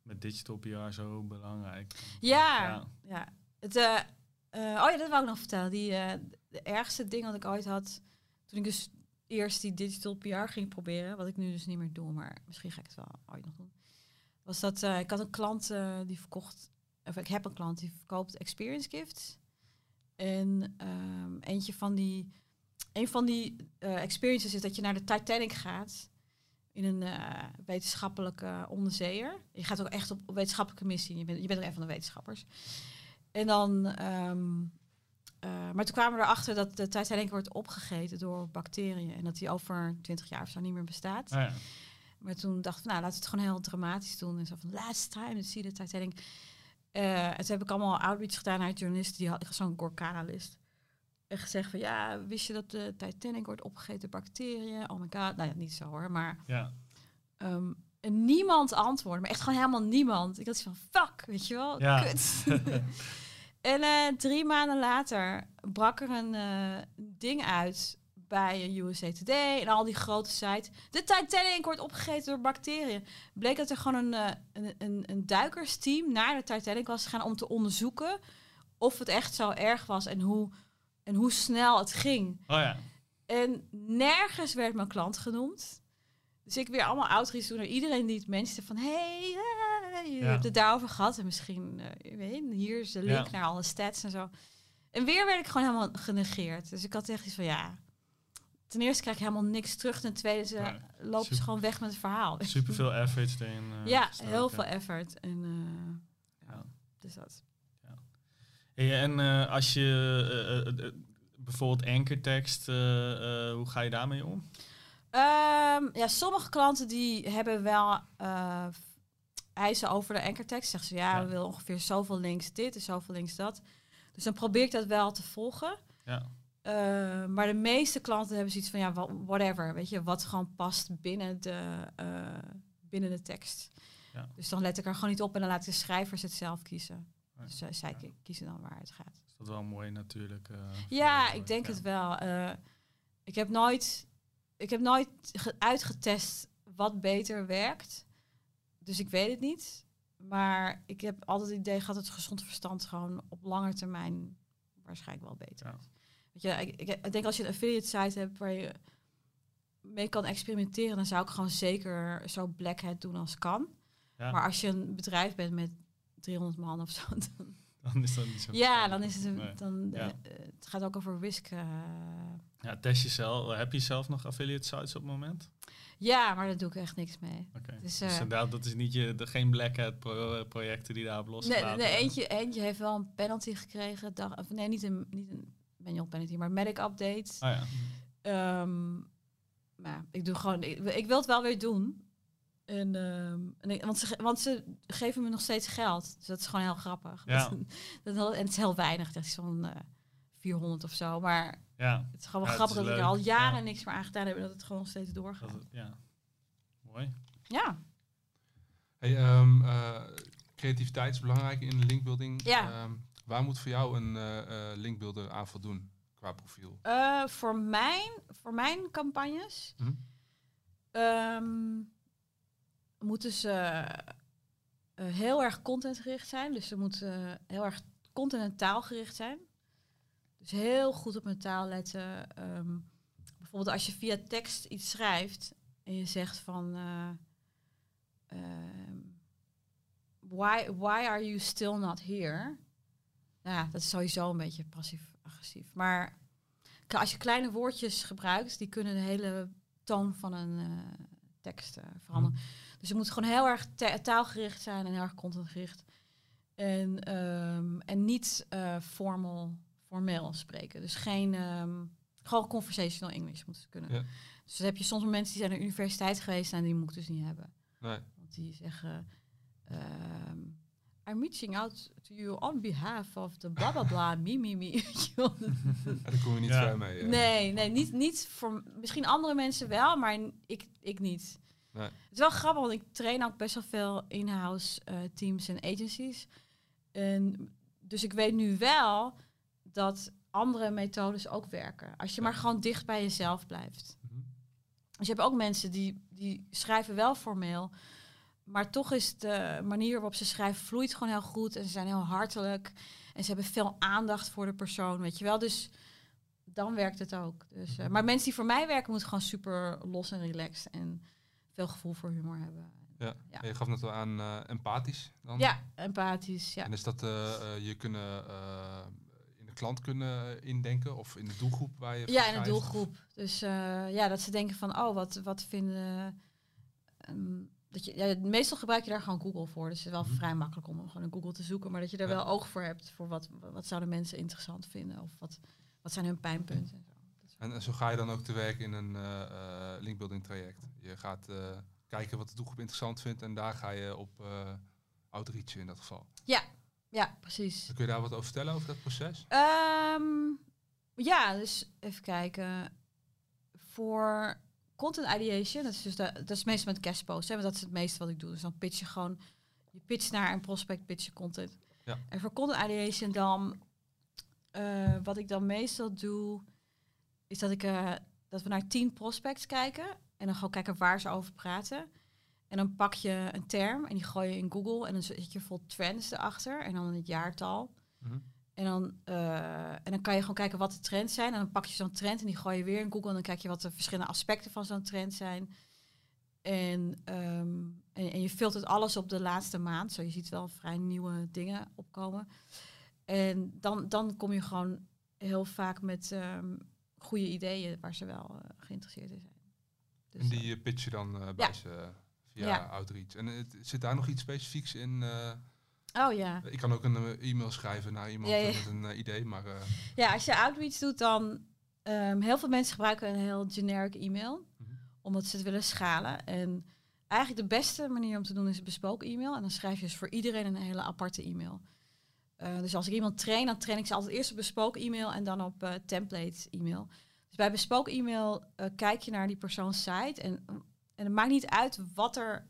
met digital PR zo belangrijk. Ja, Ja. Het, oh ja, dat wou ik nog vertellen. Die, de ergste ding wat ik ooit had, toen ik dus eerst die digital PR ging proberen, wat ik nu dus niet meer doe, maar misschien ga ik het wel ooit nog doen, was dat eh, ik had een klant eh, die verkocht, of ik heb een klant die verkoopt experience gifts. En ehm, eentje van die, een van die eh, experiences is dat je naar de Titanic gaat in een wetenschappelijke onderzeeër. Je gaat ook echt op wetenschappelijke missie. Je bent, je bent ook een van de wetenschappers. En dan, ehm, eh, maar toen kwamen we erachter dat de Titanic wordt opgegeten door bacteriën en dat die over 20 jaar of zo niet meer bestaat. Ah, ja. Maar toen dachten we, nou, laten we het gewoon heel dramatisch doen. En zo van, last time to see the Titanic. Eh, en toen heb ik allemaal outreach gedaan naar journalisten. Die had zo'n Gorkana-list. En gezegd van, ja, wist je dat de Titanic wordt opgegeten door bacteriën? Oh my god. Nou ja, niet zo hoor, maar... ja. ehm, en niemand antwoordde, maar echt gewoon helemaal niemand. Ik had zoiets van, fuck, weet je wel, Ja. kut. en eh, drie maanden later brak er een eh, ding uit bij een USA Today en al die grote sites. De Titanic wordt opgegeten door bacteriën. Bleek dat er gewoon een, eh, een, een, een duikersteam naar de Titanic was gegaan om te onderzoeken of het echt zo erg was en hoe, en hoe snel het ging. Oh ja. En nergens werd mijn klant genoemd. Dus ik weer allemaal outreach doen naar iedereen die het mensen van... hey, uh, je Ja. hebt het daarover gehad. En misschien, eh, je weet, hier is de link Ja. naar alle stats en zo. En weer werd ik gewoon helemaal genegeerd. Dus ik had echt iets van, ja... Ten eerste krijg je helemaal niks terug. Ten tweede ze Nee, lopen ze gewoon weg met het verhaal. Super veel effort erin. eh, ja, gestoken. heel veel effort. En, eh, ja, Ja. dus dat. Hey, en eh, als je bijvoorbeeld ankertekst, hoe ga je daarmee om? Ehm, ja, sommige klanten die hebben wel eisen over de ankertekst. Zeggen ze, ja, Ja. we willen ongeveer zoveel links dit en zoveel links dat. Dus dan probeer ik dat wel te volgen. Ja. Eh, maar de meeste klanten hebben zoiets van, ja, whatever. Weet je, wat gewoon past binnen de, eh, binnen de tekst. Ja. Dus dan let ik er gewoon niet op en dan laat ik de schrijvers het zelf kiezen. Dus eh, zij Ja. kiezen dan waar het gaat. Is dat wel mooi natuurlijk. Ja, ik denk het wel. Ik heb nooit, ik heb nooit ge- uitgetest wat beter werkt. Dus ik weet het niet. Maar ik heb altijd het idee gehad dat het gezond verstand gewoon op lange termijn waarschijnlijk wel beter Ja. is. Weet je, ik, denk als je een affiliate site hebt waar je mee kan experimenteren, dan zou ik gewoon zeker zo black hat doen als kan. Ja, Maar als je een bedrijf bent met 300 man of zo, dan, dan is dat niet zo. ja, dan is het, een, Nee. dan, Ja. eh, het gaat ook over risk. eh, Ja, test jezelf. Heb je zelf nog affiliate sites op het moment? Ja, maar daar doe ik echt niks mee. Dus, Dus, eh, inderdaad, dat is niet je, de, geen black hat pro- projecten die daarop Nee, losgelaten nee, worden. eentje, eentje heeft wel een penalty gekregen. Dag, of nee, niet een, niet een manual penalty, maar medic update. Oh ja. Ehm, maar ik doe gewoon, ik, ik wil het wel weer doen. En, ehm, en ik- want, ze, want ze geven me nog steeds geld. Dus dat is gewoon heel grappig. Ja. Dat, dat, en het is heel weinig. Het is zo'n eh 400 of zo. Maar Ja, het is gewoon wel grappig dat ik er al jaren Ja. niks meer aan gedaan heb. En dat het gewoon nog steeds doorgaat. dat, ja. Mooi. Ja. Hey, ehm, eh, creativiteit is belangrijk in de linkbuilding. Ja. Ehm, waar moet voor jou een eh, linkbuilder aan voldoen qua profiel? Eh, voor, mijn, voor mijn campagnes ehm, moeten ze heel erg contentgericht zijn. Dus ze moeten heel erg content- en taalgericht zijn. Dus heel goed op mijn taal letten. Ehm, bijvoorbeeld als je via tekst iets schrijft en je zegt van... eh, ehm, why, why are you still not here? Ja, dat is sowieso een beetje passief-agressief. Maar Als je kleine woordjes gebruikt, die kunnen de hele toon van een eh, tekst eh, veranderen. Dus je moet gewoon heel erg ta- taalgericht zijn en heel erg contentgericht. En, ehm, en niet eh formal, formeel spreken. Dus geen, ehm, gewoon conversational English moeten ze kunnen. Ja. Dus dan heb je soms mensen die zijn naar de universiteit geweest en die moet ik dus niet hebben. Nee. Want die zeggen... ehm, I'm reaching out to you on behalf of the bla bla bla, me, me, me. Ja, daar kom je niet Ja. mee. eh. Nee, nee, niet, niet voor misschien andere mensen wel, maar ik, ik niet. Nee. Het is wel grappig, want ik train ook best wel veel in-house eh, teams en agencies. En dus ik weet nu wel dat andere methodes ook werken. Als je Ja. maar gewoon dicht bij jezelf blijft. Mhm. Dus je hebt ook mensen die, die schrijven wel formeel. Maar toch is de manier waarop ze schrijven vloeit gewoon heel goed. En ze zijn heel hartelijk. En ze hebben veel aandacht voor de persoon, weet je wel. Dus dan werkt het ook. Dus, eh, maar mensen die voor mij werken, moeten gewoon super los en relaxed. En veel gevoel voor humor hebben. Ja. Ja. Je gaf net al aan eh, empathisch dan. Ja, empathisch. Ja. En is dat eh, je kunnen in de klant kunnen indenken of in de doelgroep waar je Ja, in schrijft? doelgroep. Dus ja, dat ze denken van, oh, wat, wat vinden... ehm, dat je, ja, meestal gebruik je daar gewoon Google voor. Dus het is wel Mhm. vrij makkelijk om gewoon in Google te zoeken. Maar dat je er Ja. wel oog voor hebt voor wat, wat zouden mensen interessant vinden. Of wat, wat zijn hun pijnpunten. En zo. En, en zo ga je dan ook te werk in een eh, linkbuilding traject. Je gaat eh, kijken wat de doelgroep interessant vindt en daar ga je op eh outreachen in dat geval. Ja, precies. Kun je daar wat over vertellen over dat proces? Ehm, ja, dus even kijken. Voor content ideation, dat is, dus de, dat is meestal met guest posts. Hè, want dat is het meeste wat ik doe. Dus dan pitch je gewoon, je pitcht naar een prospect, pitch je content. Ja. En voor content ideation dan, eh, wat ik dan meestal doe, is dat ik eh, dat we naar tien prospects kijken en dan gewoon kijken waar ze over praten. En dan pak je een term en die gooi je in Google en dan zet je vol trends erachter en dan het jaartal. Mhm. En dan, eh, en dan kan je gewoon kijken wat de trends zijn. En dan pak je zo'n trend en die gooi je weer in Google. En dan kijk je wat de verschillende aspecten van zo'n trend zijn. En, ehm, en, en, je filtert alles op de laatste maand. Zo je ziet wel vrij nieuwe dingen opkomen. En dan, dan kom je gewoon heel vaak met um, goede ideeën waar ze wel uh, geïnteresseerd in zijn. Dus en die pitch je dan uh, bij ja. ze via ja. Outreach. En het, zit daar nog iets specifieks in? Oh ja. Ik kan ook een uh, e-mail schrijven naar iemand ja, ja. met een uh, idee, maar... Uh... Ja, als je outreach doet, dan... Um, heel veel mensen gebruiken een heel generic e-mail, mm -hmm. omdat ze het willen schalen. En eigenlijk de beste manier om te doen is een bespoken e-mail. En dan schrijf je dus voor iedereen een hele aparte e-mail. dus als ik iemand train, dan train ik ze altijd eerst op bespoken e-mail en dan op template e-mail. Dus bij bespoken e-mail kijk je naar die persoons site en, en het maakt niet uit wat er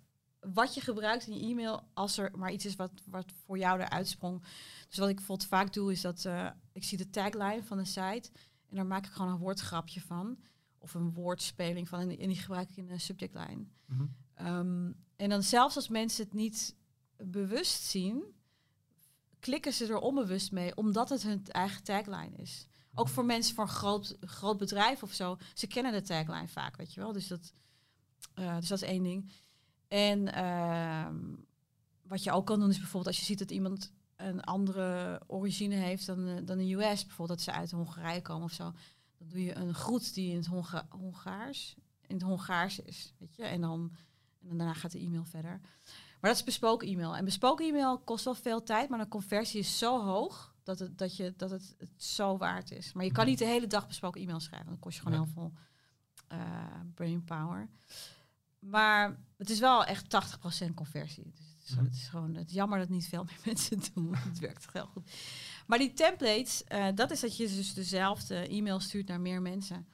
wat je gebruikt in je e-mail als er maar iets is wat, wat voor jou eruit sprong. Dus wat ik bijvoorbeeld vaak doe is dat uh, ik zie de tagline van de site en daar maak ik gewoon een woordgrapje van. Of een woordspeling van en die, en die gebruik ik in de subject line. Mm -hmm. um, en dan zelfs als mensen het niet bewust zien, klikken ze er onbewust mee, omdat het hun eigen tagline is. Ook voor mensen van een groot, groot bedrijf of zo, ze kennen de tagline vaak, weet je wel. Dus dat, uh, dus dat is één ding. En ehm, wat je ook kan doen is bijvoorbeeld als je ziet dat iemand een andere origine heeft dan, eh, dan de US, bijvoorbeeld dat ze uit Hongarije komen of zo, dan doe je een groet die in het Honga Hongaars, in het Hongaars is, weet je, en dan en daarna gaat de e-mail verder. Maar dat is bespoken e-mail. En bespoken e-mail kost wel veel tijd, maar de conversie is zo hoog dat het, dat je, dat het, het zo waard is. Maar je kan niet de hele dag bespoken e-mail schrijven. Dan kost je gewoon heel veel uh, brain power. Maar het is wel echt 80% conversie. Dus het, is, mm. het is gewoon het is jammer dat niet veel meer mensen het doen. het werkt heel goed. Maar die templates, uh, dat is dat je dus dezelfde e-mail stuurt naar meer mensen.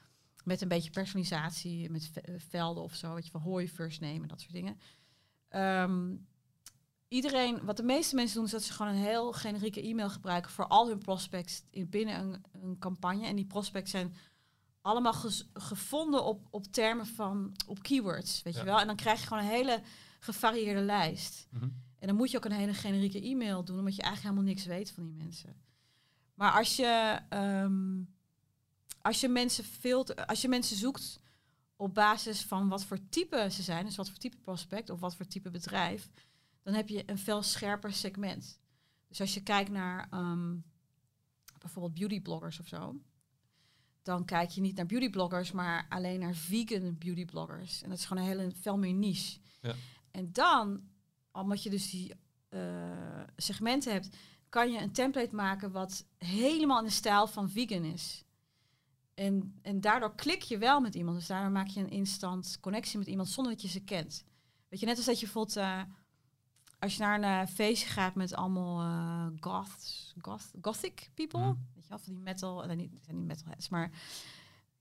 Met een beetje personalisatie, met velden of zo. Weet je, van hoi, first name en dat soort dingen. Um, iedereen, wat de meeste mensen doen, is dat ze gewoon een heel generieke e-mail gebruiken voor al hun prospects in, binnen een, een campagne. En die prospects zijn allemaal gevonden op, op termen van, op keywords, weet je wel. En dan krijg je gewoon een hele gevarieerde lijst. Mhm. En dan moet je ook een hele generieke e-mail doen, omdat je eigenlijk helemaal niks weet van die mensen. Maar als je, um, als je mensen filter, als je mensen zoekt op basis van wat voor type ze zijn, dus wat voor type prospect of wat voor type bedrijf, dan heb je een veel scherper segment. Dus als je kijkt naar um, bijvoorbeeld beautybloggers of zo, dan kijk je niet naar beautybloggers, maar alleen naar vegan beautybloggers. En dat is gewoon een hele veel meer niche. Ja. En dan, omdat je dus die uh, segmenten hebt, kan je een template maken wat helemaal in de stijl van vegan is. En, en daardoor klik je wel met iemand. Dus daardoor maak je een instant connectie met iemand zonder dat je ze kent. Weet je, net als dat je bijvoorbeeld, uh, als je naar een uh, feestje gaat met allemaal uh, goths, goth, gothic people, mm of die metal, en niet, zijn niet metalheads, maar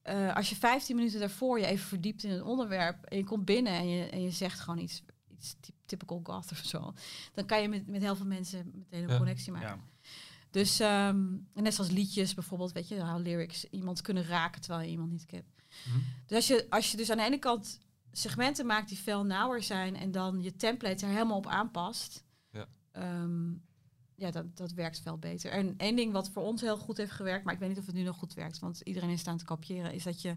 uh, als je 15 minuten daarvoor je even verdiept in het onderwerp en je komt binnen en je, en je zegt gewoon iets, iets typical goth of zo, dan kan je met, met heel veel mensen meteen een connectie maken. Ja. Dus um, net zoals liedjes bijvoorbeeld, weet je, how lyrics iemand kunnen raken terwijl je iemand niet kent. -hmm. Dus als je, als je dus aan de ene kant segmenten maakt die veel nauwer zijn en dan je template er helemaal op aanpast, ja. Um, ja, dat, dat werkt veel beter. En één ding wat voor ons heel goed heeft gewerkt, maar ik weet niet of het nu nog goed werkt, want iedereen is aan te kopiëren, is dat je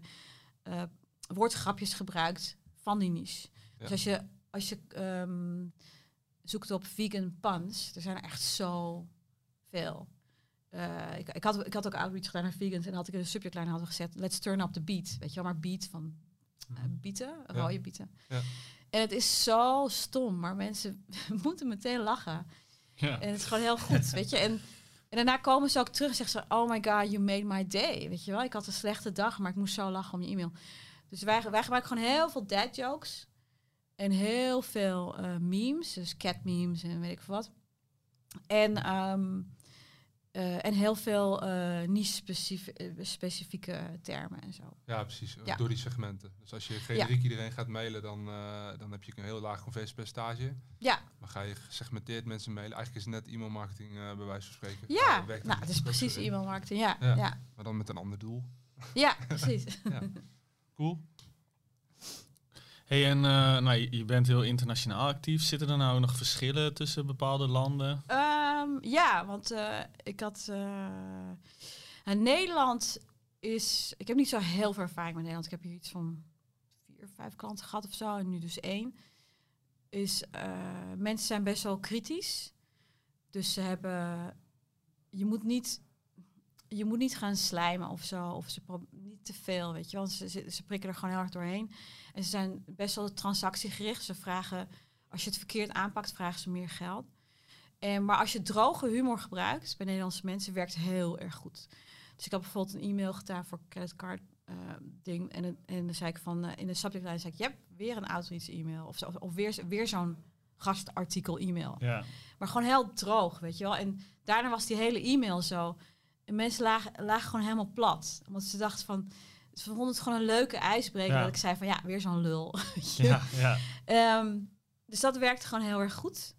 uh, woordgrapjes gebruikt van die niche. Dus als je, als je um, zoekt op vegan puns, er zijn er echt zo veel. Uh, ik, ik, had, ik had ook outreach gedaan naar vegans en had ik een subject line hadden gezet, let's turn up the beat. Weet je wel, maar beat van uh, bieten, rode bieten. Ja. En het is zo stom, maar mensen moeten meteen lachen. En het is gewoon heel goed, weet je. En, en daarna komen ze ook terug en zeggen ze... Oh my god, you made my day. Weet je wel, ik had een slechte dag, maar ik moest zo lachen om je e-mail. Dus wij, wij gebruiken gewoon heel veel dad jokes. En heel veel uh, memes, dus cat memes en weet ik veel wat. En um, uh, en heel veel uh, niche-specifieke termen en zo. Ja, precies. Ja. Door die segmenten. Dus als je generiek ja. iedereen gaat mailen, dan, uh, dan heb je een heel laag conversiepercentage. Ja. Maar ga je gesegmenteerd mensen mailen, eigenlijk is het net e-mailmarketing bij wijze van spreken. Ja, nou, het is precies e-mailmarketing, ja. ja. ja. Maar dan met een ander doel. Ja, precies. Cool. Hey, en nou, je bent heel internationaal actief. Zitten er nou nog verschillen tussen bepaalde landen? Ja, want uh, ik had... Uh, Nederland is... Ik heb niet zo heel veel ervaring met Nederland. Ik heb hier iets van vier, vijf klanten gehad of zo. En nu dus één. Is, mensen zijn best wel kritisch. Dus ze hebben... Je moet niet je moet niet gaan slijmen of zo. Of ze niet te veel, weet je. Want ze, ze, ze, prikken er gewoon heel erg doorheen. En ze zijn best wel transactiegericht. Ze vragen, als je het verkeerd aanpakt, vragen ze meer geld. En, maar als je droge humor gebruikt bij Nederlandse mensen, werkt heel erg goed. Dus ik heb bijvoorbeeld een e-mail gedaan voor creditcard uh, ding. En, en dan zei ik van, uh, in de subject line zei ik, je weer een outreach e-mail. Of, zo, of weer, weer zo'n gastartikel e-mail. Ja. Maar gewoon heel droog, weet je wel. En daarna was die hele e-mail zo. En mensen lagen, lagen gewoon helemaal plat. Omdat ze dachten van... Ze vonden het gewoon een leuke ijsbreker. Dat ik zei van ja, weer zo'n lul. ja, ja. Um, dus dat werkte gewoon heel erg goed.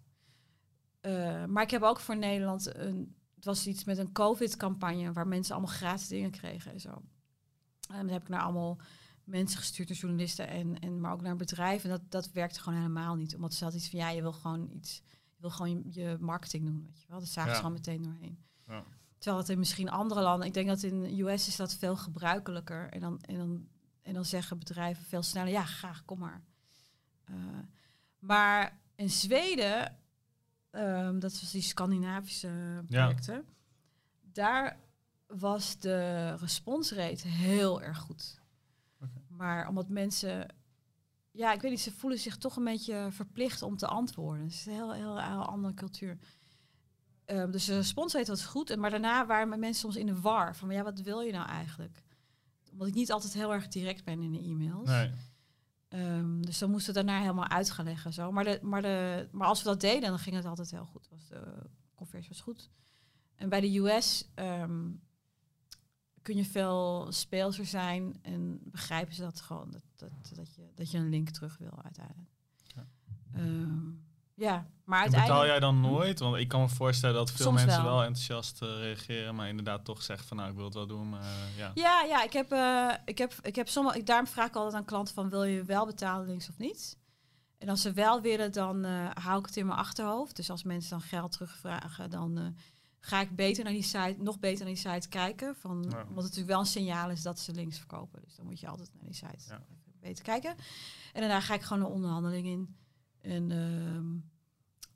Uh, maar ik heb ook voor Nederland een... Het was iets met een COVID-campagne... waar mensen allemaal gratis dingen kregen en zo. En dan heb ik naar allemaal mensen gestuurd, naar journalisten... En, en, maar ook naar bedrijven. En dat, dat werkte gewoon helemaal niet. Omdat ze hadden iets van... ja, je wil gewoon iets... Je wil gewoon je, marketing doen, weet je wel. Dat zagen ja. ze gewoon meteen doorheen. Ja. Terwijl het in misschien andere landen, ik denk dat in de US is dat veel gebruikelijker. En dan, en dan, en dan zeggen bedrijven veel sneller, ja, graag, kom maar. Uh, maar in Zweden, um, dat was die Scandinavische projecten, ja. daar was de responsrate heel erg goed. Okay. Maar omdat mensen, ja, ik weet niet, ze voelen zich toch een beetje verplicht om te antwoorden. Het is een heel, heel, heel andere cultuur. Um, dus de responsrate was goed. Maar daarna waren mensen soms in de war. Van ja, wat wil je nou eigenlijk? Omdat ik niet altijd heel erg direct ben in de e-mails. Nee. Um, dus dan moesten we daarna helemaal uit gaan leggen. Zo. Maar, de, maar, de, maar als we dat deden, dan ging het altijd heel goed. Was de conversie was goed. En bij de US um, kun je veel speelser zijn en begrijpen ze dat gewoon dat, dat, dat, je, dat je een link terug wil uiteindelijk. Ja. Um, ja, maar uiteindelijk... betaal jij dan nooit? Want ik kan me voorstellen dat veel mensen wel. enthousiast uh, reageren, maar inderdaad toch zeggen van nou, ik wil het wel doen, maar uh, ja. Ja, ja, ik heb, uh, ik heb, ik heb sommige, ik, daarom vraag ik altijd aan klanten van wil je wel betalen links of niet? En als ze wel willen, dan hou ik het in mijn achterhoofd. Dus als mensen dan geld terugvragen, dan ga ik beter naar die site, nog beter naar die site kijken. Van, ja. Omdat het natuurlijk wel een signaal is dat ze links verkopen. Dus dan moet je altijd naar die site ja. beter kijken. En daarna ga ik gewoon een onderhandeling in. En,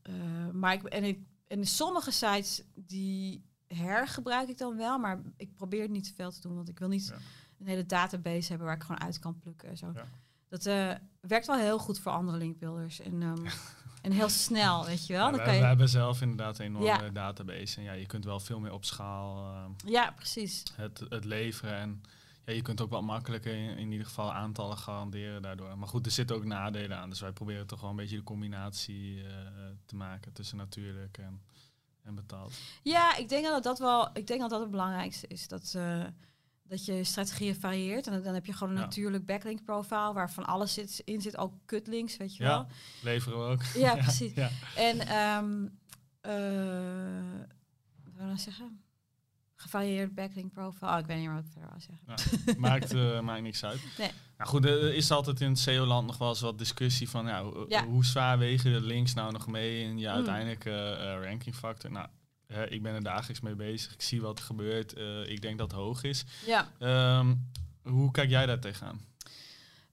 uh, uh, maar ik, en, ik, en sommige sites die hergebruik ik dan wel, maar ik probeer het niet te veel te doen, want ik wil niet ja. een hele database hebben waar ik gewoon uit kan plukken. En zo. Ja. Dat uh, werkt wel heel goed voor andere linkbuilders. En, um, en heel snel, weet je wel. Ja, dan kan je... We hebben zelf inderdaad een enorme database. En ja, je kunt wel veel meer op schaal ja, precies. Het, het leveren. En ja, je kunt ook wat makkelijker in, in, ieder geval aantallen garanderen daardoor. Maar goed, er zitten ook nadelen aan. Dus wij proberen toch wel een beetje de combinatie uh, te maken tussen natuurlijk en, en betaald. Ja, ik denk dat dat wel, ik denk dat dat het belangrijkste is. Dat, uh, dat je strategieën varieert. En dan heb je gewoon een ja. natuurlijk backlink profile waar van alles zit, in zit, ook kutlinks, weet je ja, wel. leveren we ook. Ja, precies. En um, uh, wat wil ik nou zeggen? Gevarieerd backlink profile. Oh, ik weet niet meer wat ik verder wou zeggen. Ja, maakt, uh, maakt niks uit. Nee. Nou goed, er is altijd in het SEO-land nog wel eens wat discussie van ja, ja. hoe zwaar wegen de links nou nog mee in je mm. uiteindelijke uh, rankingfactor. Nou, uh, ik ben er dagelijks mee bezig. Ik zie wat er gebeurt. ik denk dat het hoog is. Ja. Um, hoe kijk jij daar tegenaan?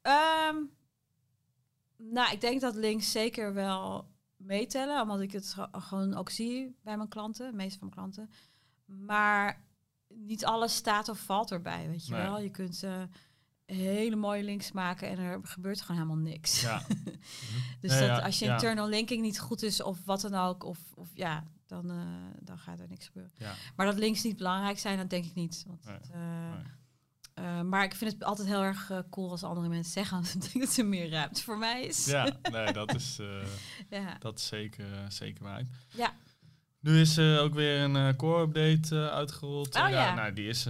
Um, nou, ik denk dat links zeker wel meetellen, omdat ik het gewoon ook zie bij mijn klanten, de meeste van mijn klanten. Maar niet alles staat of valt erbij, weet je nee. wel. Je kunt uh, hele mooie links maken en er gebeurt gewoon helemaal niks. Ja. dus nee, dat, ja, als je internal linking niet goed is of wat dan ook, of, of ja, dan, uh, dan gaat er niks gebeuren. Maar dat links niet belangrijk zijn, dat denk ik niet. Want nee. het, uh, maar ik vind het altijd heel erg cool als andere mensen zeggen dat er meer ruimte voor mij is. Ja, nee, dat is, ja. dat is zeker, zeker waar. Ja. Nu is er uh, ook weer een uh, core-update uh, uitgerold. Oh, ja. Nou, die is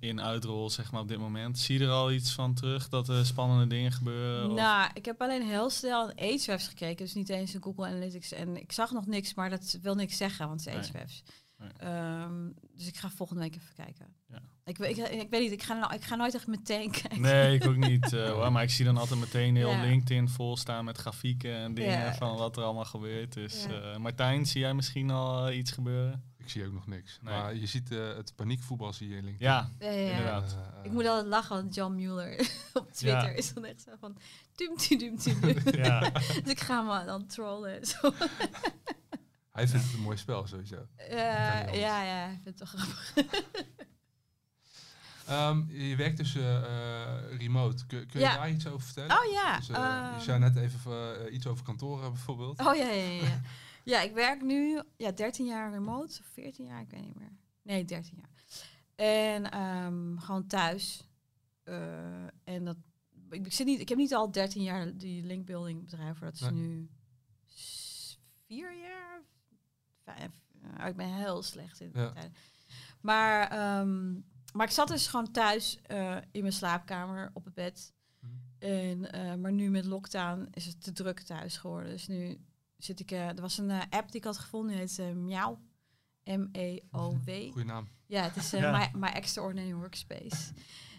in uitrol, zeg maar, op dit moment. Zie je er al iets van terug, dat er spannende dingen gebeuren? Nou, ik heb alleen heel snel een Ahrefs gekeken, dus niet eens in Google Analytics. En ik zag nog niks, maar dat wil niks zeggen, want het is Ahrefs. Ehm, dus ik ga volgende week even kijken. Ja. Ik, ik, ik, weet niet, ik ga, nou- ik ga nooit echt meteen kijken. Nee, ik ook niet. eh, hoor, maar ik zie dan altijd meteen heel Ja. LinkedIn vol staan met grafieken en dingen Ja. van wat er allemaal gebeurt. Dus Ja. eh, Martijn, zie jij misschien al eh, iets gebeuren? Ik zie ook nog niks. Nee. Maar je ziet eh, het paniekvoetbal zie je in LinkedIn. Ja, Ja, ja, ja. inderdaad. Ik moet altijd lachen, want John Mueller op Twitter Ja. is dan echt zo van... Dum, dum, dus ik ga me dan trollen. en Zo. Hij vindt het een mooi spel sowieso. Ja, ja, ik vind het toch grappig. Ehm, je werkt dus eh, eh, remote. Kun, kun je Ja. daar iets over vertellen? Oh ja. Dus, eh, ehm, je zei net even iets over kantoren bijvoorbeeld. Oh ja, ja, ja. ja. ik werk nu ja, 13 jaar remote, of 14 jaar, ik weet niet meer. Nee, 13 jaar. En ehm, gewoon thuis. En dat, ik, ik zit niet, ik heb niet al 13 jaar die linkbuilding bedrijf, dat is Nee. nu vier jaar, vijf. Eh, ik ben heel slecht in Ja. tijden. Maar, maar ik zat dus gewoon thuis eh, in mijn slaapkamer op het bed. Mhm. En, eh, maar nu met lockdown is het te druk thuis geworden. Dus nu zit ik... eh, er was een app die ik had gevonden, die heet Miauw. M-E-O-W. Goeie naam. Ja, het is Ja. my, my Extraordinary Workspace.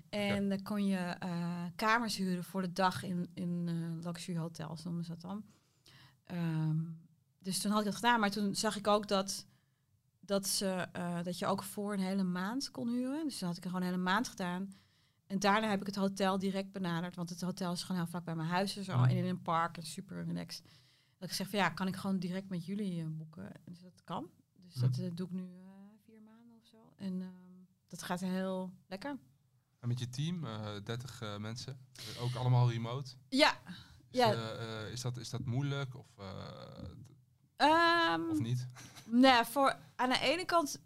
En dan kon je eh, kamers huren voor de dag in, in luxury hotels, noemen ze dat dan. Ehm, dus toen had ik dat gedaan, maar toen zag ik ook dat, dat, ze, eh, dat je ook voor een hele maand kon huren. Dus toen had ik er gewoon een hele maand gedaan. En daarna heb ik het hotel direct benaderd, want het hotel is gewoon heel vlak bij mijn huis en zo. Mhm. En in een park en super relaxed. Dat ik zeg van ja, kan ik gewoon direct met jullie eh, boeken? Dus dat kan. Dus dat Mhm. eh, doe ik nu vier maanden of zo. En ehm, dat gaat heel lekker. En met je team, eh 30 eh, mensen, ook allemaal remote. Ja. Is, Ja. is, dat, is dat moeilijk of, eh, Ehm, of niet? Nee, voor aan de ene kant,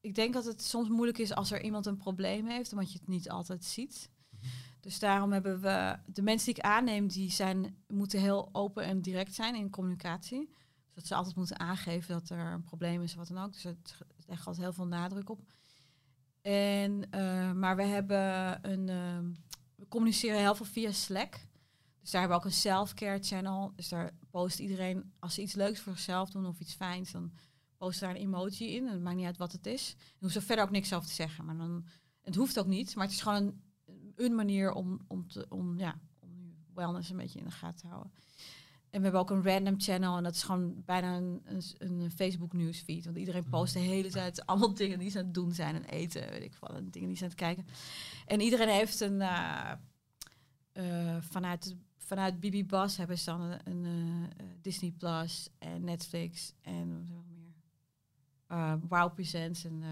ik denk dat het soms moeilijk is als er iemand een probleem heeft, omdat je het niet altijd ziet. Mhm. Dus daarom hebben we de mensen die ik aanneem, die zijn, moeten heel open en direct zijn in communicatie. Dus dat ze altijd moeten aangeven dat er een probleem is of wat dan ook. Dus het legt altijd heel veel nadruk op. En, eh, maar we hebben een, ehm, we communiceren heel veel via Slack. Dus daar hebben we ook een self-care channel. Dus daar post iedereen, als ze iets leuks voor zichzelf doen of iets fijns, dan post daar een emoji in. En het maakt niet uit wat het is. Je hoeft er verder ook niks over te zeggen. Maar dan, het hoeft ook niet, maar het is gewoon een, een manier om, om, te, om, ja, om wellness een beetje in de gaten te houden. En we hebben ook een random channel en dat is gewoon bijna een, een, Facebook nieuwsfeed. Want iedereen post de hele tijd allemaal dingen die ze aan het doen zijn en eten, weet ik wat, en dingen die ze aan het kijken. En iedereen heeft een, eh, eh, vanuit, vanuit Bibi Bas hebben ze dan een, een, eh, eh, Disney Plus en Netflix en wat nog meer? Eh, Wow Presents en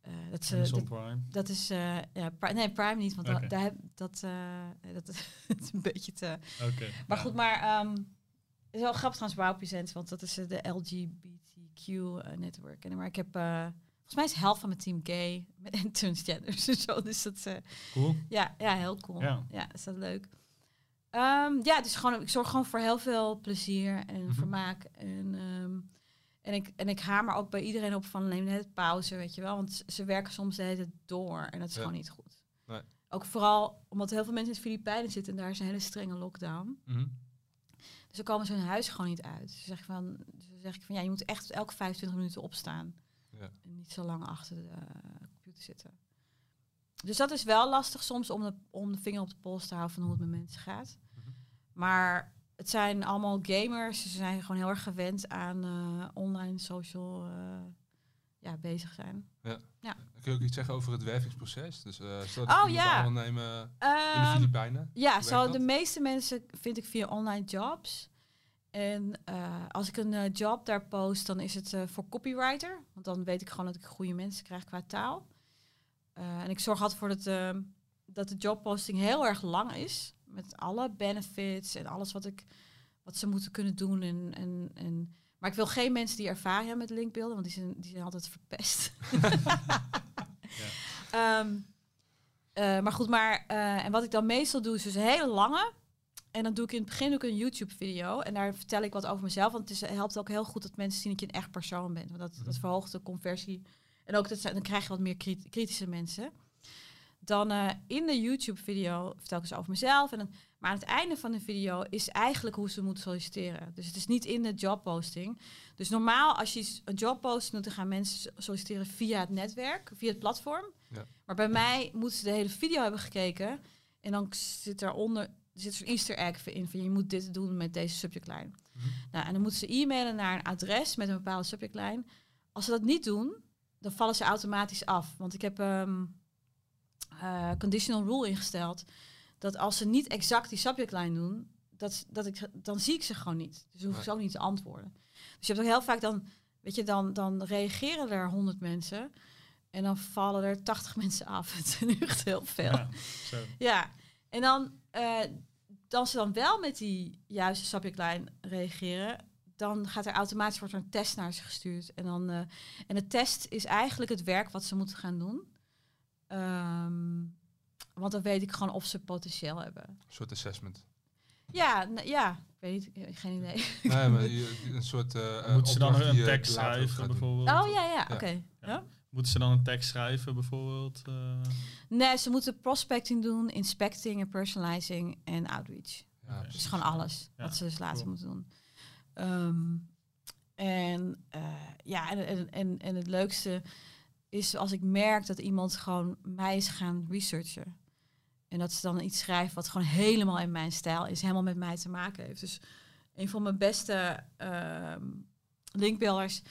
eh, dat, Amazon dat, Prime. dat is ja, Pri- nee Prime niet, want Oké. daar heb, dat, dat is een beetje te. Oké. Maar ja. goed, maar ehm, het is wel grappig trouwens Wow Presents, want dat is de LGBTQ network. En maar ik heb volgens mij is de helft van mijn team gay met en transgenders en zo, dus dat Cool. ja, ja, heel cool. Ja. Ja, is dat leuk. Ehm, ja, dus gewoon, ik zorg gewoon voor heel veel plezier en Mhm. vermaak. En, ehm, en, ik, en ik hamer ook bij iedereen op van neem net pauze, weet je wel. Want ze werken soms de hele tijd door en dat is Ja. gewoon niet goed. Nee. Ook vooral omdat heel veel mensen in de Filipijnen zitten en daar is een hele strenge lockdown. Mhm. Dus dan komen ze hun huis gewoon niet uit. Dus zeg ik van, dus dan zeg ik van ja, je moet echt elke 25 minuten opstaan. Ja. En niet zo lang achter de eh, computer zitten. Dus dat is wel lastig soms om de, om de vinger op de pols te houden van hoe het met mensen gaat. Maar het zijn allemaal gamers. Ze zijn gewoon heel erg gewend aan eh, online social eh, ja, bezig zijn. Kun je ook iets zeggen over het wervingsproces? Dus uh, stel Oh, dat we ja. allemaal nemen in de Ehm, Filipijnen. Ja, zo de meeste mensen vind ik via online jobs. En eh, als ik een job daar post, dan is het voor copywriter. Want dan weet ik gewoon dat ik goede mensen krijg qua taal. En ik zorg altijd voor dat, eh, dat de jobposting heel erg lang is. Met alle benefits en alles wat, ik, wat ze moeten kunnen doen. En, en, en, maar ik wil geen mensen die ervaring hebben met linkbeelden, want die zijn, die zijn altijd verpest. Ehm, eh, maar goed, maar eh, en wat ik dan meestal doe is dus een hele lange. En dan doe ik in het begin ook een YouTube-video. En daar vertel ik wat over mezelf. Want het is, helpt ook heel goed dat mensen zien dat je een echt persoon bent. Want dat, dat verhoogt de conversie. En ook dat, ze- dan krijg je wat meer krit- kritische mensen. Dan uh, in de YouTube-video vertel ik eens over mezelf. En dan, maar aan het einde van de video is eigenlijk hoe ze moeten solliciteren. Dus het is niet in de jobposting. Dus normaal als je een jobposting doet, dan gaan mensen solliciteren via het netwerk, via het platform. Ja. Maar bij mij moeten ze de hele video hebben gekeken. En dan zit eronder zit een easter egg in van je moet dit doen met deze subjectline. Mm nou, en dan moeten ze e-mailen naar een adres met een bepaalde subjectline. Als ze dat niet doen, dan vallen ze automatisch af. Want ik heb um, uh, conditional rule ingesteld dat als ze niet exact die subjectline doen, dat, dat ik, dan zie ik ze gewoon niet. Dus hoef ik ze ook niet te antwoorden. Dus je hebt ook heel vaak dan, weet je, dan, dan reageren er honderd mensen en dan vallen er 80 mensen af. Het is nu echt heel veel. Ja, ja. en dan, uh, als ze dan wel met die juiste subjectline reageren, dan gaat er automatisch wordt er een test naar ze gestuurd. En, dan, uh, en de test is eigenlijk het werk wat ze moeten gaan doen. Um, want dan weet ik gewoon of ze potentieel hebben. Een soort assessment. Ja, ja, ik weet niet, geen idee. Nee, maar een soort. Uh, Moeten ze dan een tekst schrijven bijvoorbeeld? Oh ja, ja, oké. Ja. Moeten ze dan een tekst schrijven bijvoorbeeld? Uh... Nee, ze moeten prospecting doen, inspecting personalizing en outreach. Ja, dat is gewoon alles wat ze dus later moeten doen. Um, en uh, ja, en, en, en het leukste is als ik merk dat iemand gewoon mij is gaan researchen. En dat ze dan iets schrijft wat gewoon helemaal in mijn stijl is, helemaal met mij te maken heeft. Dus een van mijn beste uh, linkbuilders,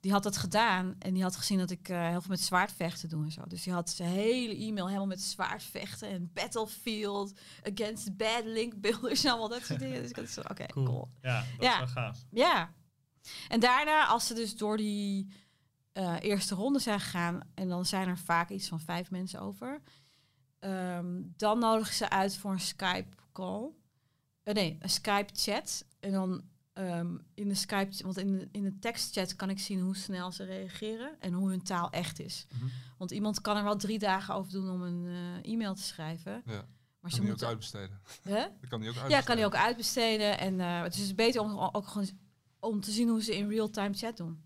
die had dat gedaan en die had gezien dat ik uh, heel veel met zwaardvechten doe en zo. Dus die had zijn hele e-mail helemaal met zwaardvechten en battlefield against bad linkbuilders en allemaal dat soort dingen. Dus ik dacht zo, oké, cool. Ja, dat ja. is wel gaaf. Ja. En daarna, als ze dus door die uh, eerste ronde zijn gegaan en dan zijn er vaak iets van vijf mensen over, um, dan nodigen ze uit voor een Skype call. Uh, nee, een Skype chat. En dan um, in de Skype, want in de, in de tekstchat kan ik zien hoe snel ze reageren en hoe hun taal echt is. Mm -hmm. Want iemand kan er wel drie dagen over doen om een uh, e-mail te schrijven. Ja. Maar kan ze moeten ook uitbesteden. Huh? Dat kan die ook uitbesteden. Ja, kan hij ook uitbesteden. En het is beter om ook gewoon om te zien hoe ze in real-time chat doen.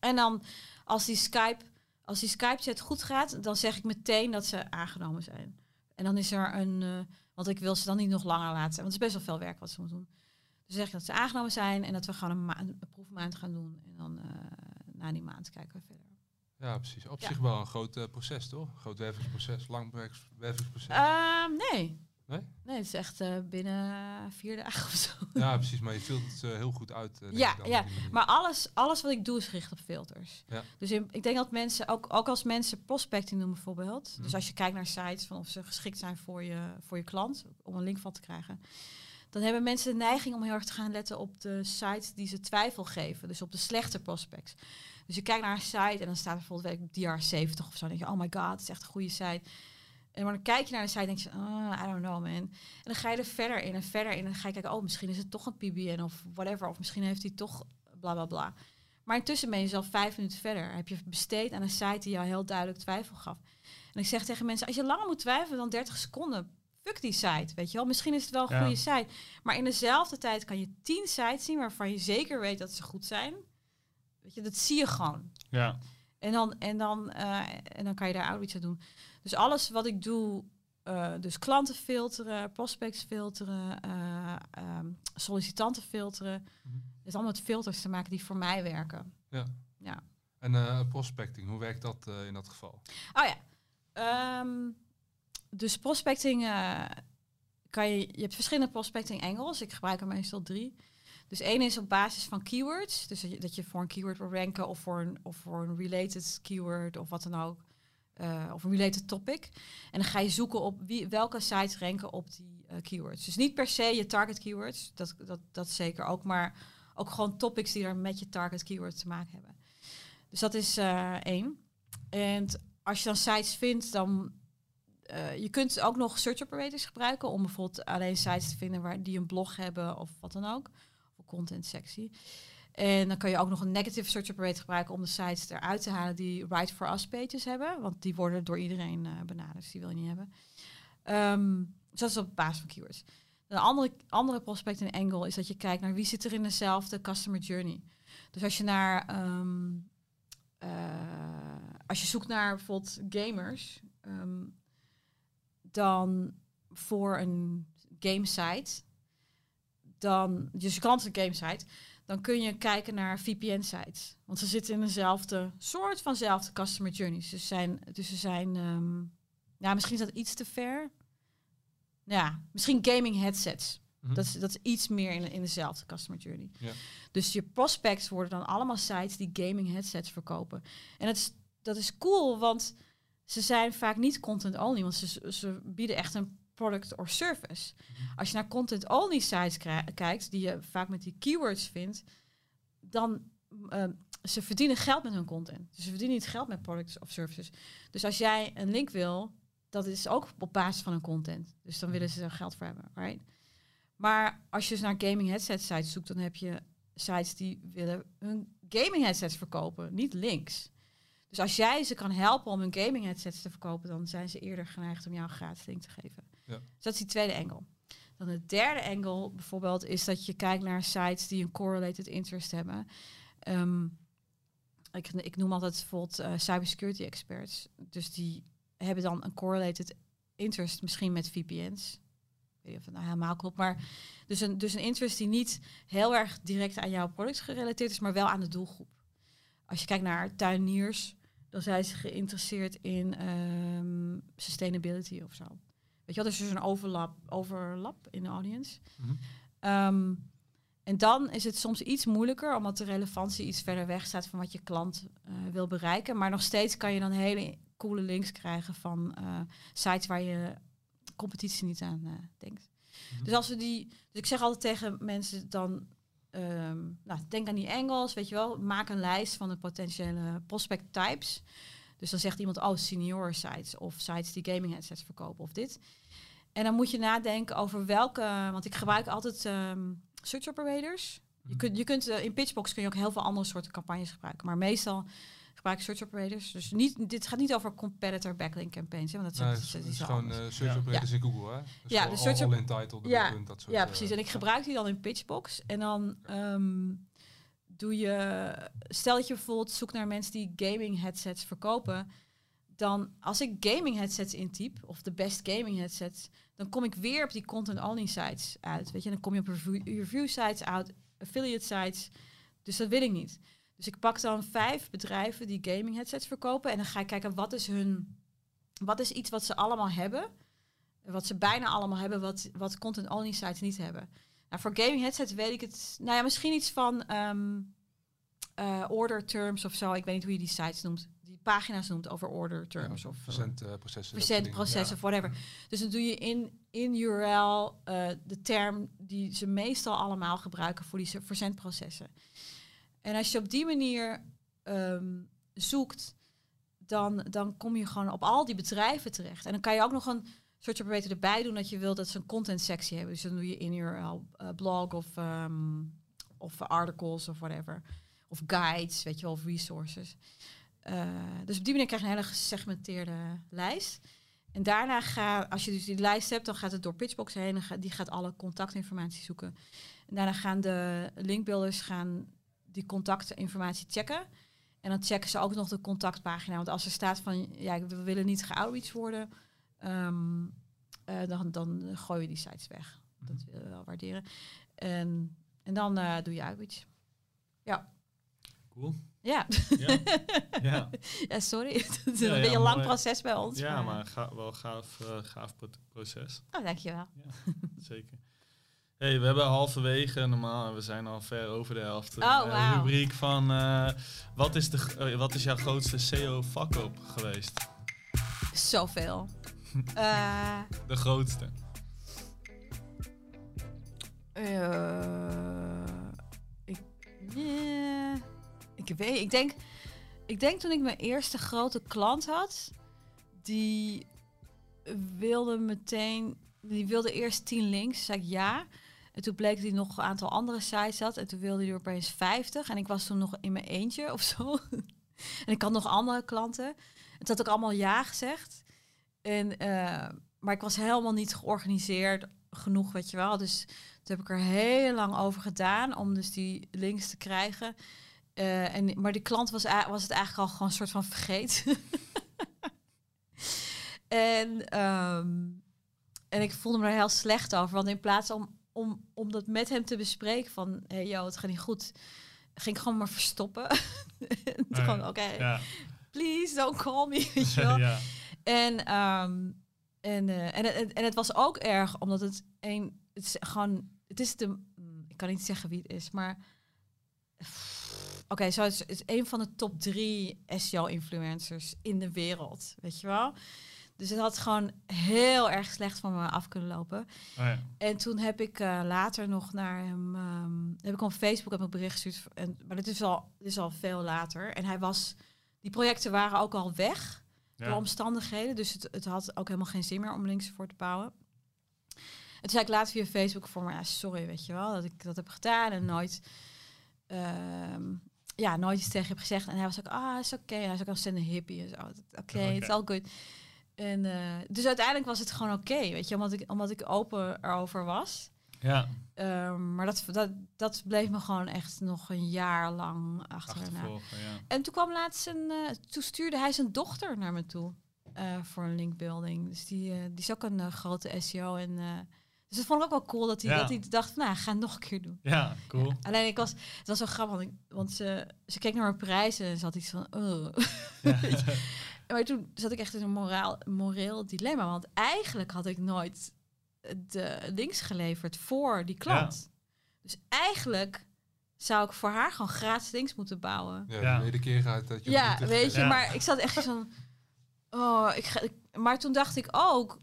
En dan als die Skype, als die Skype chat goed gaat, dan zeg ik meteen dat ze aangenomen zijn. En dan is er een, uh, want ik wil ze dan niet nog langer laten, want het is best wel veel werk wat ze moeten doen. Dus zeg ik dat ze aangenomen zijn en dat we gewoon een, een proefmaand gaan doen. En dan uh, na die maand kijken we verder. Ja, precies. Op ja. zich wel een groot uh, proces, toch? Groot wervingsproces, lang wervingsproces. Uh, nee, Nee? Nee, het is echt uh, binnen vier dagen of zo. Ja, precies. Maar je filtert het uh, heel goed uit. Uh, ja, ja. maar alles, alles wat ik doe is gericht op filters. Ja. Dus in, ik denk dat mensen, ook, ook als mensen prospecting doen bijvoorbeeld. Mm. Dus als je kijkt naar sites van of ze geschikt zijn voor je, voor je klant, om een link van te krijgen. Dan hebben mensen de neiging om heel erg te gaan letten op de sites die ze twijfel geven. Dus op de slechte prospects. Dus je kijkt naar een site en dan staat er bijvoorbeeld weet ik, DR70 of zo. Dan denk je, oh my god, het is echt een goede site. En dan kijk je naar de site en denk je, oh, I don't know man. En dan ga je er verder in en verder in. En dan ga je kijken, oh, misschien is het toch een PBN of whatever. Of misschien heeft hij toch bla bla bla. Maar intussen ben je zelf vijf minuten verder. Heb je besteed aan een site die jou heel duidelijk twijfel gaf. En ik zeg tegen mensen, als je langer moet twijfelen dan 30 seconden, fuck die site, weet je wel. Misschien is het wel een ja. goede site. Maar in dezelfde tijd kan je tien sites zien waarvan je zeker weet dat ze goed zijn. Weet je, dat zie je gewoon. Ja. En dan, en dan, uh, en dan kan je daar outreach aan doen. Dus alles wat ik doe, uh, dus klanten filteren, prospects filteren, uh, um, sollicitanten filteren. Mm -hmm. is allemaal met filters te maken die voor mij werken. Ja. ja. En prospecting, hoe werkt dat in dat geval? Oh ja. Um, dus prospecting kan je, je hebt verschillende prospecting angles. Ik gebruik er meestal drie. Dus één is op basis van keywords. Dus dat je voor een keyword wil ranken of voor een, of voor een related keyword of wat dan ook. Uh, of een related topic. En dan ga je zoeken op wie, welke sites ranken op die uh, keywords. Dus niet per se je target keywords, dat, dat, dat zeker ook, maar ook gewoon topics die er met je target keyword te maken hebben. Dus dat is uh, één. En als je dan sites vindt, dan je kunt ook nog search operators gebruiken om bijvoorbeeld alleen sites te vinden waar die een blog hebben of wat dan ook content sectie. En dan kan je ook nog een negative search operator gebruiken om de sites eruit te halen die right for us pages hebben. Want die worden door iedereen uh, benaderd, dus die wil je niet hebben. Um, dus dat is op basis van keywords. Een andere, andere prospect en angle is dat je kijkt naar wie zit er in dezelfde customer journey. Dus als je naar um, als je zoekt naar bijvoorbeeld gamers, ehm, dan voor een gamesite, dan, dus je klant een gamesite, dan kun je kijken naar VPN-sites. Want ze zitten in dezelfde soort vanzelfde customer journeys. Dus, zijn, dus ze zijn, um, ja, misschien is dat iets te ver. Ja, misschien gaming headsets. Mhm. dat, is, dat is iets meer in, in dezelfde customer journey. Ja. Dus je prospects worden dan allemaal sites die gaming headsets verkopen. En dat is, dat is cool, want ze zijn vaak niet content only, want ze, ze bieden echt een product or service. Mhm. Als je naar content only sites kijkt, die je vaak met die keywords vindt, dan uh, ze verdienen geld met hun content. Dus ze verdienen niet geld met products of services. Dus als jij een link wil, dat is ook op basis van hun content. Dus dan willen ze er geld voor hebben, right? Maar als je dus naar gaming headset sites zoekt, dan heb je sites die willen hun gaming headsets verkopen, niet links. Dus als jij ze kan helpen om hun gaming headsets te verkopen, dan zijn ze eerder geneigd om jou een gratis link te geven. Ja. Dus dat is die tweede angle. Dan de derde angle bijvoorbeeld is dat je kijkt naar sites die een correlated interest hebben. Ehm, ik, ik, noem altijd bijvoorbeeld uh, cybersecurity experts. Dus die hebben dan een correlated interest misschien met VPN's. Ik weet niet of het nou helemaal klopt, maar dus een, dus een interest die niet heel erg direct aan jouw product gerelateerd is, maar wel aan de doelgroep. Als je kijkt naar tuiniers, dan zijn ze geïnteresseerd in um, sustainability of zo. Weet je wel, dus er is een overlap, overlap in de audience. Mhm. Ehm, en dan is het soms iets moeilijker, omdat de relevantie iets verder weg staat van wat je klant uh, wil bereiken. Maar nog steeds kan je dan hele coole links krijgen van uh, sites waar je competitie niet aan uh, denkt. Mhm. Dus als we die, dus ik zeg altijd tegen mensen dan, um, nou, denk aan die Engels, weet je wel, maak een lijst van de potentiële prospect types. Dus dan zegt iemand, oh, senior sites of sites die gaming headsets verkopen of dit. En dan moet je nadenken over welke, want ik gebruik altijd um, search operators. Je mhm. kunt, je kunt uh, in Pitchbox kun je ook heel veel andere soorten campagnes gebruiken, maar meestal gebruik ik search operators. Dus niet, dit gaat niet over competitor backlink campaigns, hè, want dat, is, dat, is, gewoon uh, search operators in Google, hè? Dus ja, de search all, in title, ja, punt, dat soort, ja, precies. en ik gebruik die dan in Pitchbox en dan um, doe je, stel dat je bijvoorbeeld zoekt naar mensen die gaming headsets verkopen dan als ik gaming headsets intyp, of de best gaming headsets, dan kom ik weer op die content-only sites uit. Weet je, dan kom je op review, sites uit, affiliate sites. Dus dat wil ik niet. Dus ik pak dan vijf bedrijven die gaming headsets verkopen en dan ga ik kijken wat is hun, wat is iets wat ze allemaal hebben, wat ze bijna allemaal hebben, wat, wat content-only sites niet hebben. Nou, voor gaming headsets weet ik het, nou ja, misschien iets van um, uh, order terms of zo. Ik weet niet hoe je die sites noemt pagina's noemt over order terms of verzendprocessen. Uh, verzendprocessen, ja. whatever. Dus dan doe je in, in URL uh, de term die ze meestal allemaal gebruiken voor die verzendprocessen. En als je op die manier um, zoekt, dan, dan kom je gewoon op al die bedrijven terecht. En dan kan je ook nog een soort beter erbij doen dat je wilt dat ze een content sectie hebben. Dus dan doe je in URL uh, blog of, um, of articles of whatever. Of guides, weet je wel, of resources. Uh, dus op die manier krijg je een hele gesegmenteerde lijst. En daarna gaat, als je dus die lijst hebt, dan gaat het door Pitchbox heen. En die gaat alle contactinformatie zoeken. En daarna gaan de linkbuilders gaan die contactinformatie checken. En dan checken ze ook nog de contactpagina. Want als er staat van, ja, we willen niet geoutreach worden, um, uh, dan, dan gooien we die sites weg. Dat mhm. willen we wel waarderen. En, en dan uh, doe je outreach. Ja. Cool. Ja. Ja, ja. ja sorry. Het is een beetje een lang proces bij ons. Ja, maar, ga, wel gaaf, uh, gaaf proces. Oh, dankjewel. Ja, zeker. Hey, we hebben halverwege, normaal, we zijn al ver over de helft. Oh, wow. uh, rubriek van uh, wat, is de, uh, wat is jouw grootste SEO fuck-up geweest? Zoveel. De grootste. ik, yeah. Ik weet, ik denk, ik denk toen ik mijn eerste grote klant had, die wilde meteen, die wilde eerst 10 links. Zei ik ja. En toen bleek hij nog een aantal andere sites had. En toen wilde hij er opeens 50. En ik was toen nog in mijn eentje of zo. en ik had nog andere klanten. Het had ook allemaal ja gezegd. En, uh, maar ik was helemaal niet georganiseerd genoeg, weet je wel. Dus toen heb ik er heel lang over gedaan om dus die links te krijgen. Uh, en, maar die klant was, was het eigenlijk al gewoon een soort van vergeten. en, um, en ik voelde me er heel slecht over. Want in plaats om, om, om dat met hem te bespreken van... Hé, hey, joh, het gaat niet goed. Ging ik gewoon maar verstoppen. gewoon, oké, ja. please don't call me. Weet je wel? ja. En, um, en, uh, en, en, en het was ook erg, omdat het een... Het is gewoon... Het is de... Ik kan niet zeggen wie het is, maar... Oké, zo is, is een van de top drie SEO-influencers in de wereld, weet je wel? Dus het had gewoon heel erg slecht van me af kunnen lopen. Oh ja. En toen heb ik uh, later nog naar hem, um, heb ik op Facebook heb ik bericht gestuurd. En, maar dit is al, dit is al veel later. En hij was, die projecten waren ook al weg ja. door omstandigheden. Dus het, het had ook helemaal geen zin meer om links voor te bouwen. En toen zei ik later via Facebook voor me, ja, sorry, weet je wel, dat ik dat heb gedaan en nooit, uh, ja, nooit iets tegen heb gezegd. En hij was ook, ah, is oké. Okay. Hij is ook een hippie en zo. Oké, okay, it's all good. En uh, dus uiteindelijk was het gewoon oké, weet je, omdat ik, omdat ik open erover was. Ja. Um, maar dat, dat, dat bleef me gewoon echt nog een jaar lang achterna. Ja. En toen kwam laatst een, uh, toen stuurde hij zijn dochter naar me toe uh, voor een linkbuilding. Dus die, die is ook een grote SEO en dus dat vond ik ook wel cool dat hij, dat hij dacht, nou, ga het nog een keer doen. Ja, cool. alleen ik was, het was zo grappig, want, ze, ze keek naar mijn prijzen en ze had iets van, oh. maar toen zat ik echt in een moraal, moreel dilemma, want eigenlijk had ik nooit de links geleverd voor die klant. Dus eigenlijk zou ik voor haar gewoon gratis links moeten bouwen. Ja, ja. de keer gaat dat je. Ja, weet je, maar ik zat echt van, oh, ik ga, maar toen dacht ik ook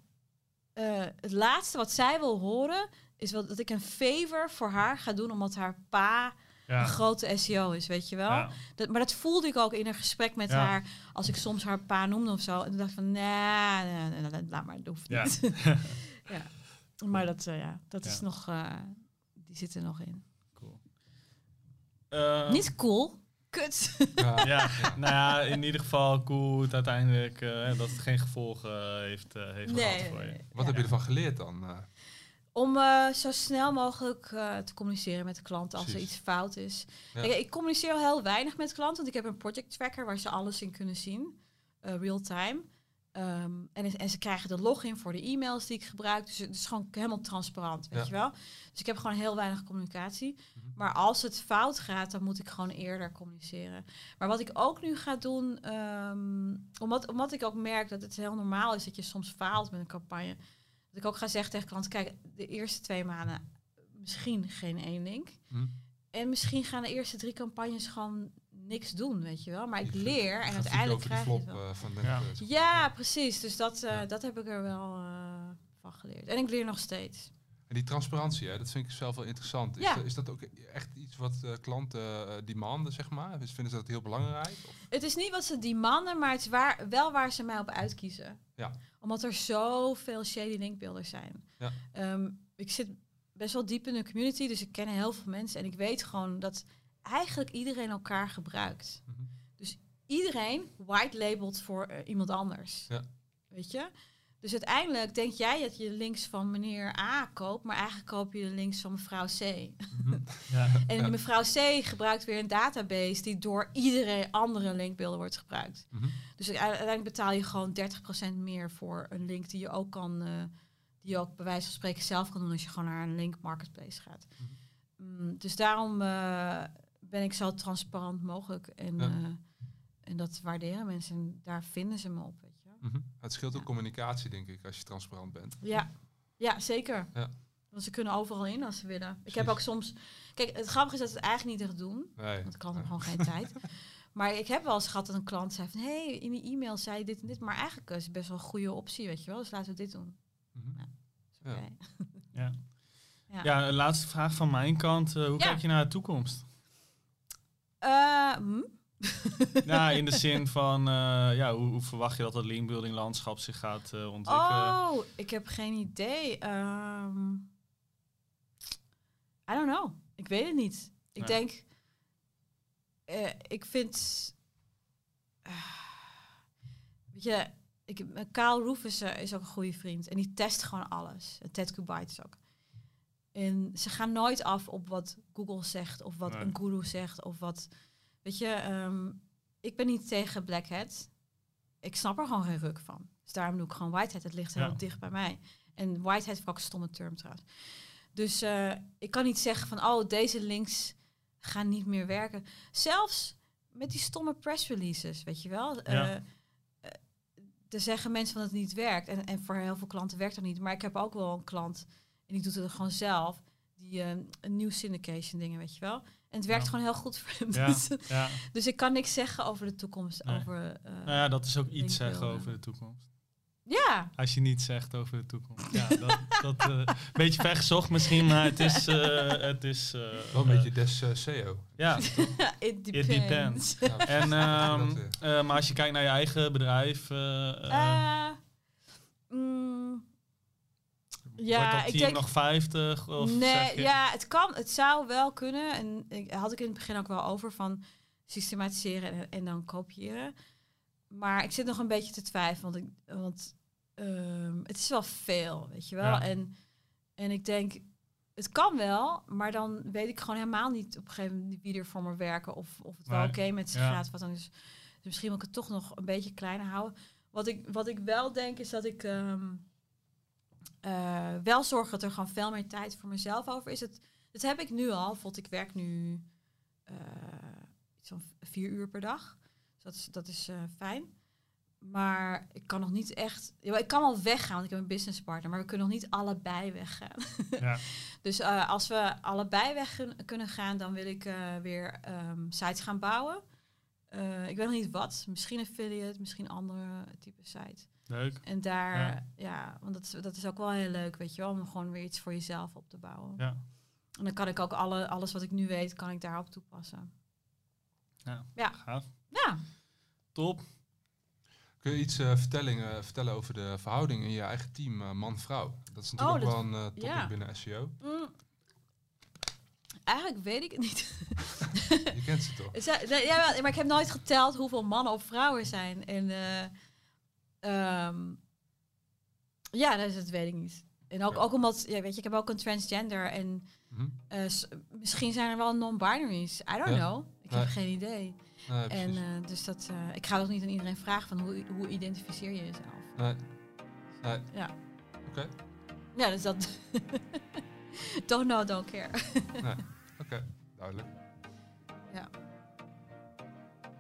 uh, het laatste wat zij wil horen is wel dat ik een favor voor haar ga doen omdat haar pa een grote SEO is, weet je wel. Dat, maar dat voelde ik ook in een gesprek met haar als ik soms haar pa noemde of zo. En toen dacht ik van, nee, laat maar, dat hoeft niet. ja. Maar dat, uh, ja, dat is nog, uh, die zit er nog in. Cool. niet cool, kut. Ja, ja. nou ja, in ieder geval cool het uiteindelijk uh, dat het geen gevolgen uh, heeft, uh, heeft nee, gehad voor je. Wat heb je ervan geleerd dan? Om zo snel mogelijk te communiceren met de klant als er iets fout is. Ik, ik, communiceer heel weinig met klanten, want ik heb een project tracker waar ze alles in kunnen zien, real time. Um, en, en, ze krijgen de login voor de e-mails die ik gebruik. Dus het is gewoon helemaal transparant, weet je wel. Dus ik heb gewoon heel weinig communicatie. Mhm. Maar als het fout gaat, dan moet ik gewoon eerder communiceren. Maar wat ik ook nu ga doen, um, omdat, omdat ik ook merk dat het heel normaal is dat je soms faalt met een campagne. Dat ik ook ga zeggen tegen klanten, kijk, de eerste twee maanden misschien geen één link. Mhm. En misschien gaan de eerste drie campagnes gewoon niks doen, weet je wel. Maar ik leer en uiteindelijk krijg je het wel. Eh, van de ja. ja. precies. Dus dat, uh, dat heb ik er wel uh, van geleerd. En ik leer nog steeds. En die transparantie, hè, dat vind ik zelf wel interessant. Is, ja. dat, is dat ook echt iets wat uh, klanten demanden, zeg maar? Dus vinden ze dat heel belangrijk? Of? Het is niet wat ze demanden, maar het is waar, wel waar ze mij op uitkiezen. Ja. Omdat er zoveel shady linkbeelders zijn. Ja. Um, ik zit best wel diep in de community, dus ik ken heel veel mensen. En ik weet gewoon dat eigenlijk iedereen elkaar gebruikt. Mhm. Dus iedereen white labelt voor uh, iemand anders. Ja. Weet je? Dus uiteindelijk denk jij dat je links van meneer A koopt, maar eigenlijk koop je de links van mevrouw C. Mhm. ja. en mevrouw C gebruikt weer een database die door iedereen andere linkbeelden wordt gebruikt. Mm Dus uiteindelijk betaal je gewoon 30% meer voor een link die je ook kan, uh, die je ook bij wijze van spreken zelf kan doen als je gewoon naar een link marketplace gaat. Mhm. Mm, dus daarom uh, ben ik zo transparant mogelijk. En, uh, en dat waarderen mensen. En daar vinden ze me op. Weet je. Mm -hmm. Het scheelt ook communicatie, denk ik, als je transparant bent. Ja, ja zeker. Ja. Want ze kunnen overal in als ze willen. Ik heb ook soms. Kijk, het grappige is dat ze het eigenlijk niet echt doen. Nee. Want ik had gewoon geen tijd. Maar ik heb wel eens gehad dat een klant zei van... hé, hey, in die e-mail zei je dit en dit. Maar eigenlijk is het best wel een goede optie, weet je wel. Dus laten we dit doen. Mm -hmm. ja, okay. ja. ja. ja. laatste vraag van mijn kant. Uh, hoe kijk je naar de toekomst? Uh, hm? nou, in de zin van, uh, ja, hoe, hoe, verwacht je dat het linkbuilding landschap zich gaat uh, ontwikkelen? Oh, ik heb geen idee. Um, I don't know. Ik weet het niet. Ik nee. denk, ik vind, weet je, ik, Kaal Roefus is ook een goede vriend en die test gewoon alles. En Ted Kubites ook. En ze gaan nooit af op wat Google zegt of wat een guru zegt of wat Weet je, ehm, ik ben niet tegen Black Hat. Ik snap er gewoon geen ruk van. Dus daarom doe ik gewoon Whitehead. Het ligt heel Ja. dicht bij mij. En ik ook een stomme term trouwens. Dus eh, ik kan niet zeggen van, oh, deze links gaan niet meer werken. Zelfs met die stomme press releases, weet je wel. Ja. Eh, eh, er zeggen mensen van dat het niet werkt. En, en voor heel veel klanten werkt dat niet. Maar ik heb ook wel een klant, en die doet het gewoon zelf, die een nieuw syndication dingen, weet je wel. En het werkt Ja. gewoon heel goed voor hem. Ja, Dus, ja. dus ik kan niks zeggen over de toekomst. Nee. Over, eh, Nou ja, dat is ook iets zeggen over de toekomst. ja, Als je niets zegt over de toekomst. Ja, dat, dat eh, een beetje vergezocht misschien, maar het is... eh, het is eh, Wel een beetje des SEO. Ja, it depends. depends. Ja, en, ehm, eh, maar als je kijkt naar je eigen bedrijf... eh, eh, Eh, mm, ja, ik denk... nog 50? Of zeg nee, je, ja, het kan, het zou wel kunnen. En ik had ik in het begin ook wel over van systematiseren en, en dan kopiëren. Maar ik zit nog een beetje te twijfelen, want, ik, want ehm, het is wel veel, weet je wel. Ja. En, en ik denk, het kan wel, maar dan weet ik gewoon helemaal niet op een gegeven moment wie er voor me werken of, of het wel oké met ja. gaat. Wat dan is. Dus misschien moet ik het toch nog een beetje kleiner houden. Wat ik, wat ik wel denk is dat ik ehm, eh, wel zorg dat er gewoon veel meer tijd voor mezelf over is. Het, dat heb ik nu al. Bijvoorbeeld, ik werk nu eh, iets van vier uur per dag. Dus dat is, dat is eh, fijn. Maar ik kan nog niet echt. Ja, ik kan wel weggaan, want ik heb een businesspartner, maar we kunnen nog niet allebei weggaan. Ja. Dus eh, als we allebei weg kun- kunnen gaan, dan wil ik eh, weer ehm, sites gaan bouwen. Eh, ik weet nog niet wat. Misschien affiliate, misschien andere type site. Leuk. En daar, Ja. ja, want dat is, dat is ook wel heel leuk, weet je wel, om gewoon weer iets voor jezelf op te bouwen. Ja. En dan kan ik ook alle, alles wat ik nu weet, kan ik daarop toepassen. Ja. Ja. Gaaf. Ja, Top. Kun je iets eh, vertellen, eh, vertellen over de verhouding in je eigen team, eh, man-vrouw? Dat is natuurlijk Oh, ook wel een topic ja. binnen SEO. Mm. Eigenlijk weet ik het niet. Je kent ze toch? Ja, maar ik heb nooit geteld hoeveel mannen of vrouwen er zijn. En ehm, ja, dat, dat weet ik niet. En ook, Ja. ook omdat, ja, weet je, ik heb ook een transgender en Mhm. eh, s- misschien zijn er wel non-binaries. I don't Ja. know. Ik Nee. heb geen idee. Nee, En eh, dus dat, eh, ik ga ook niet aan iedereen vragen van hoe, hoe identificeer je jezelf. nee. Nee. Ja. Oké, Ja, dus dat. don't know, don't care. oké, duidelijk.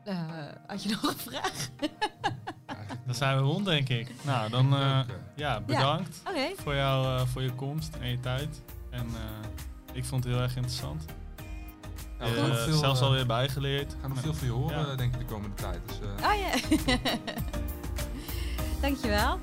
Eh, had je nog een vraag? Dan zijn we rond, denk ik. Nou, dan eh, ja, bedankt voor, jou, eh, voor je komst en je tijd. En eh, ik vond het heel erg interessant. Ja, we Eh, nog veel, zelfs alweer bijgeleerd. We gaan nog veel van je horen, Ja. denk ik, de komende tijd. Dus, eh, Oh ja. Dankjewel.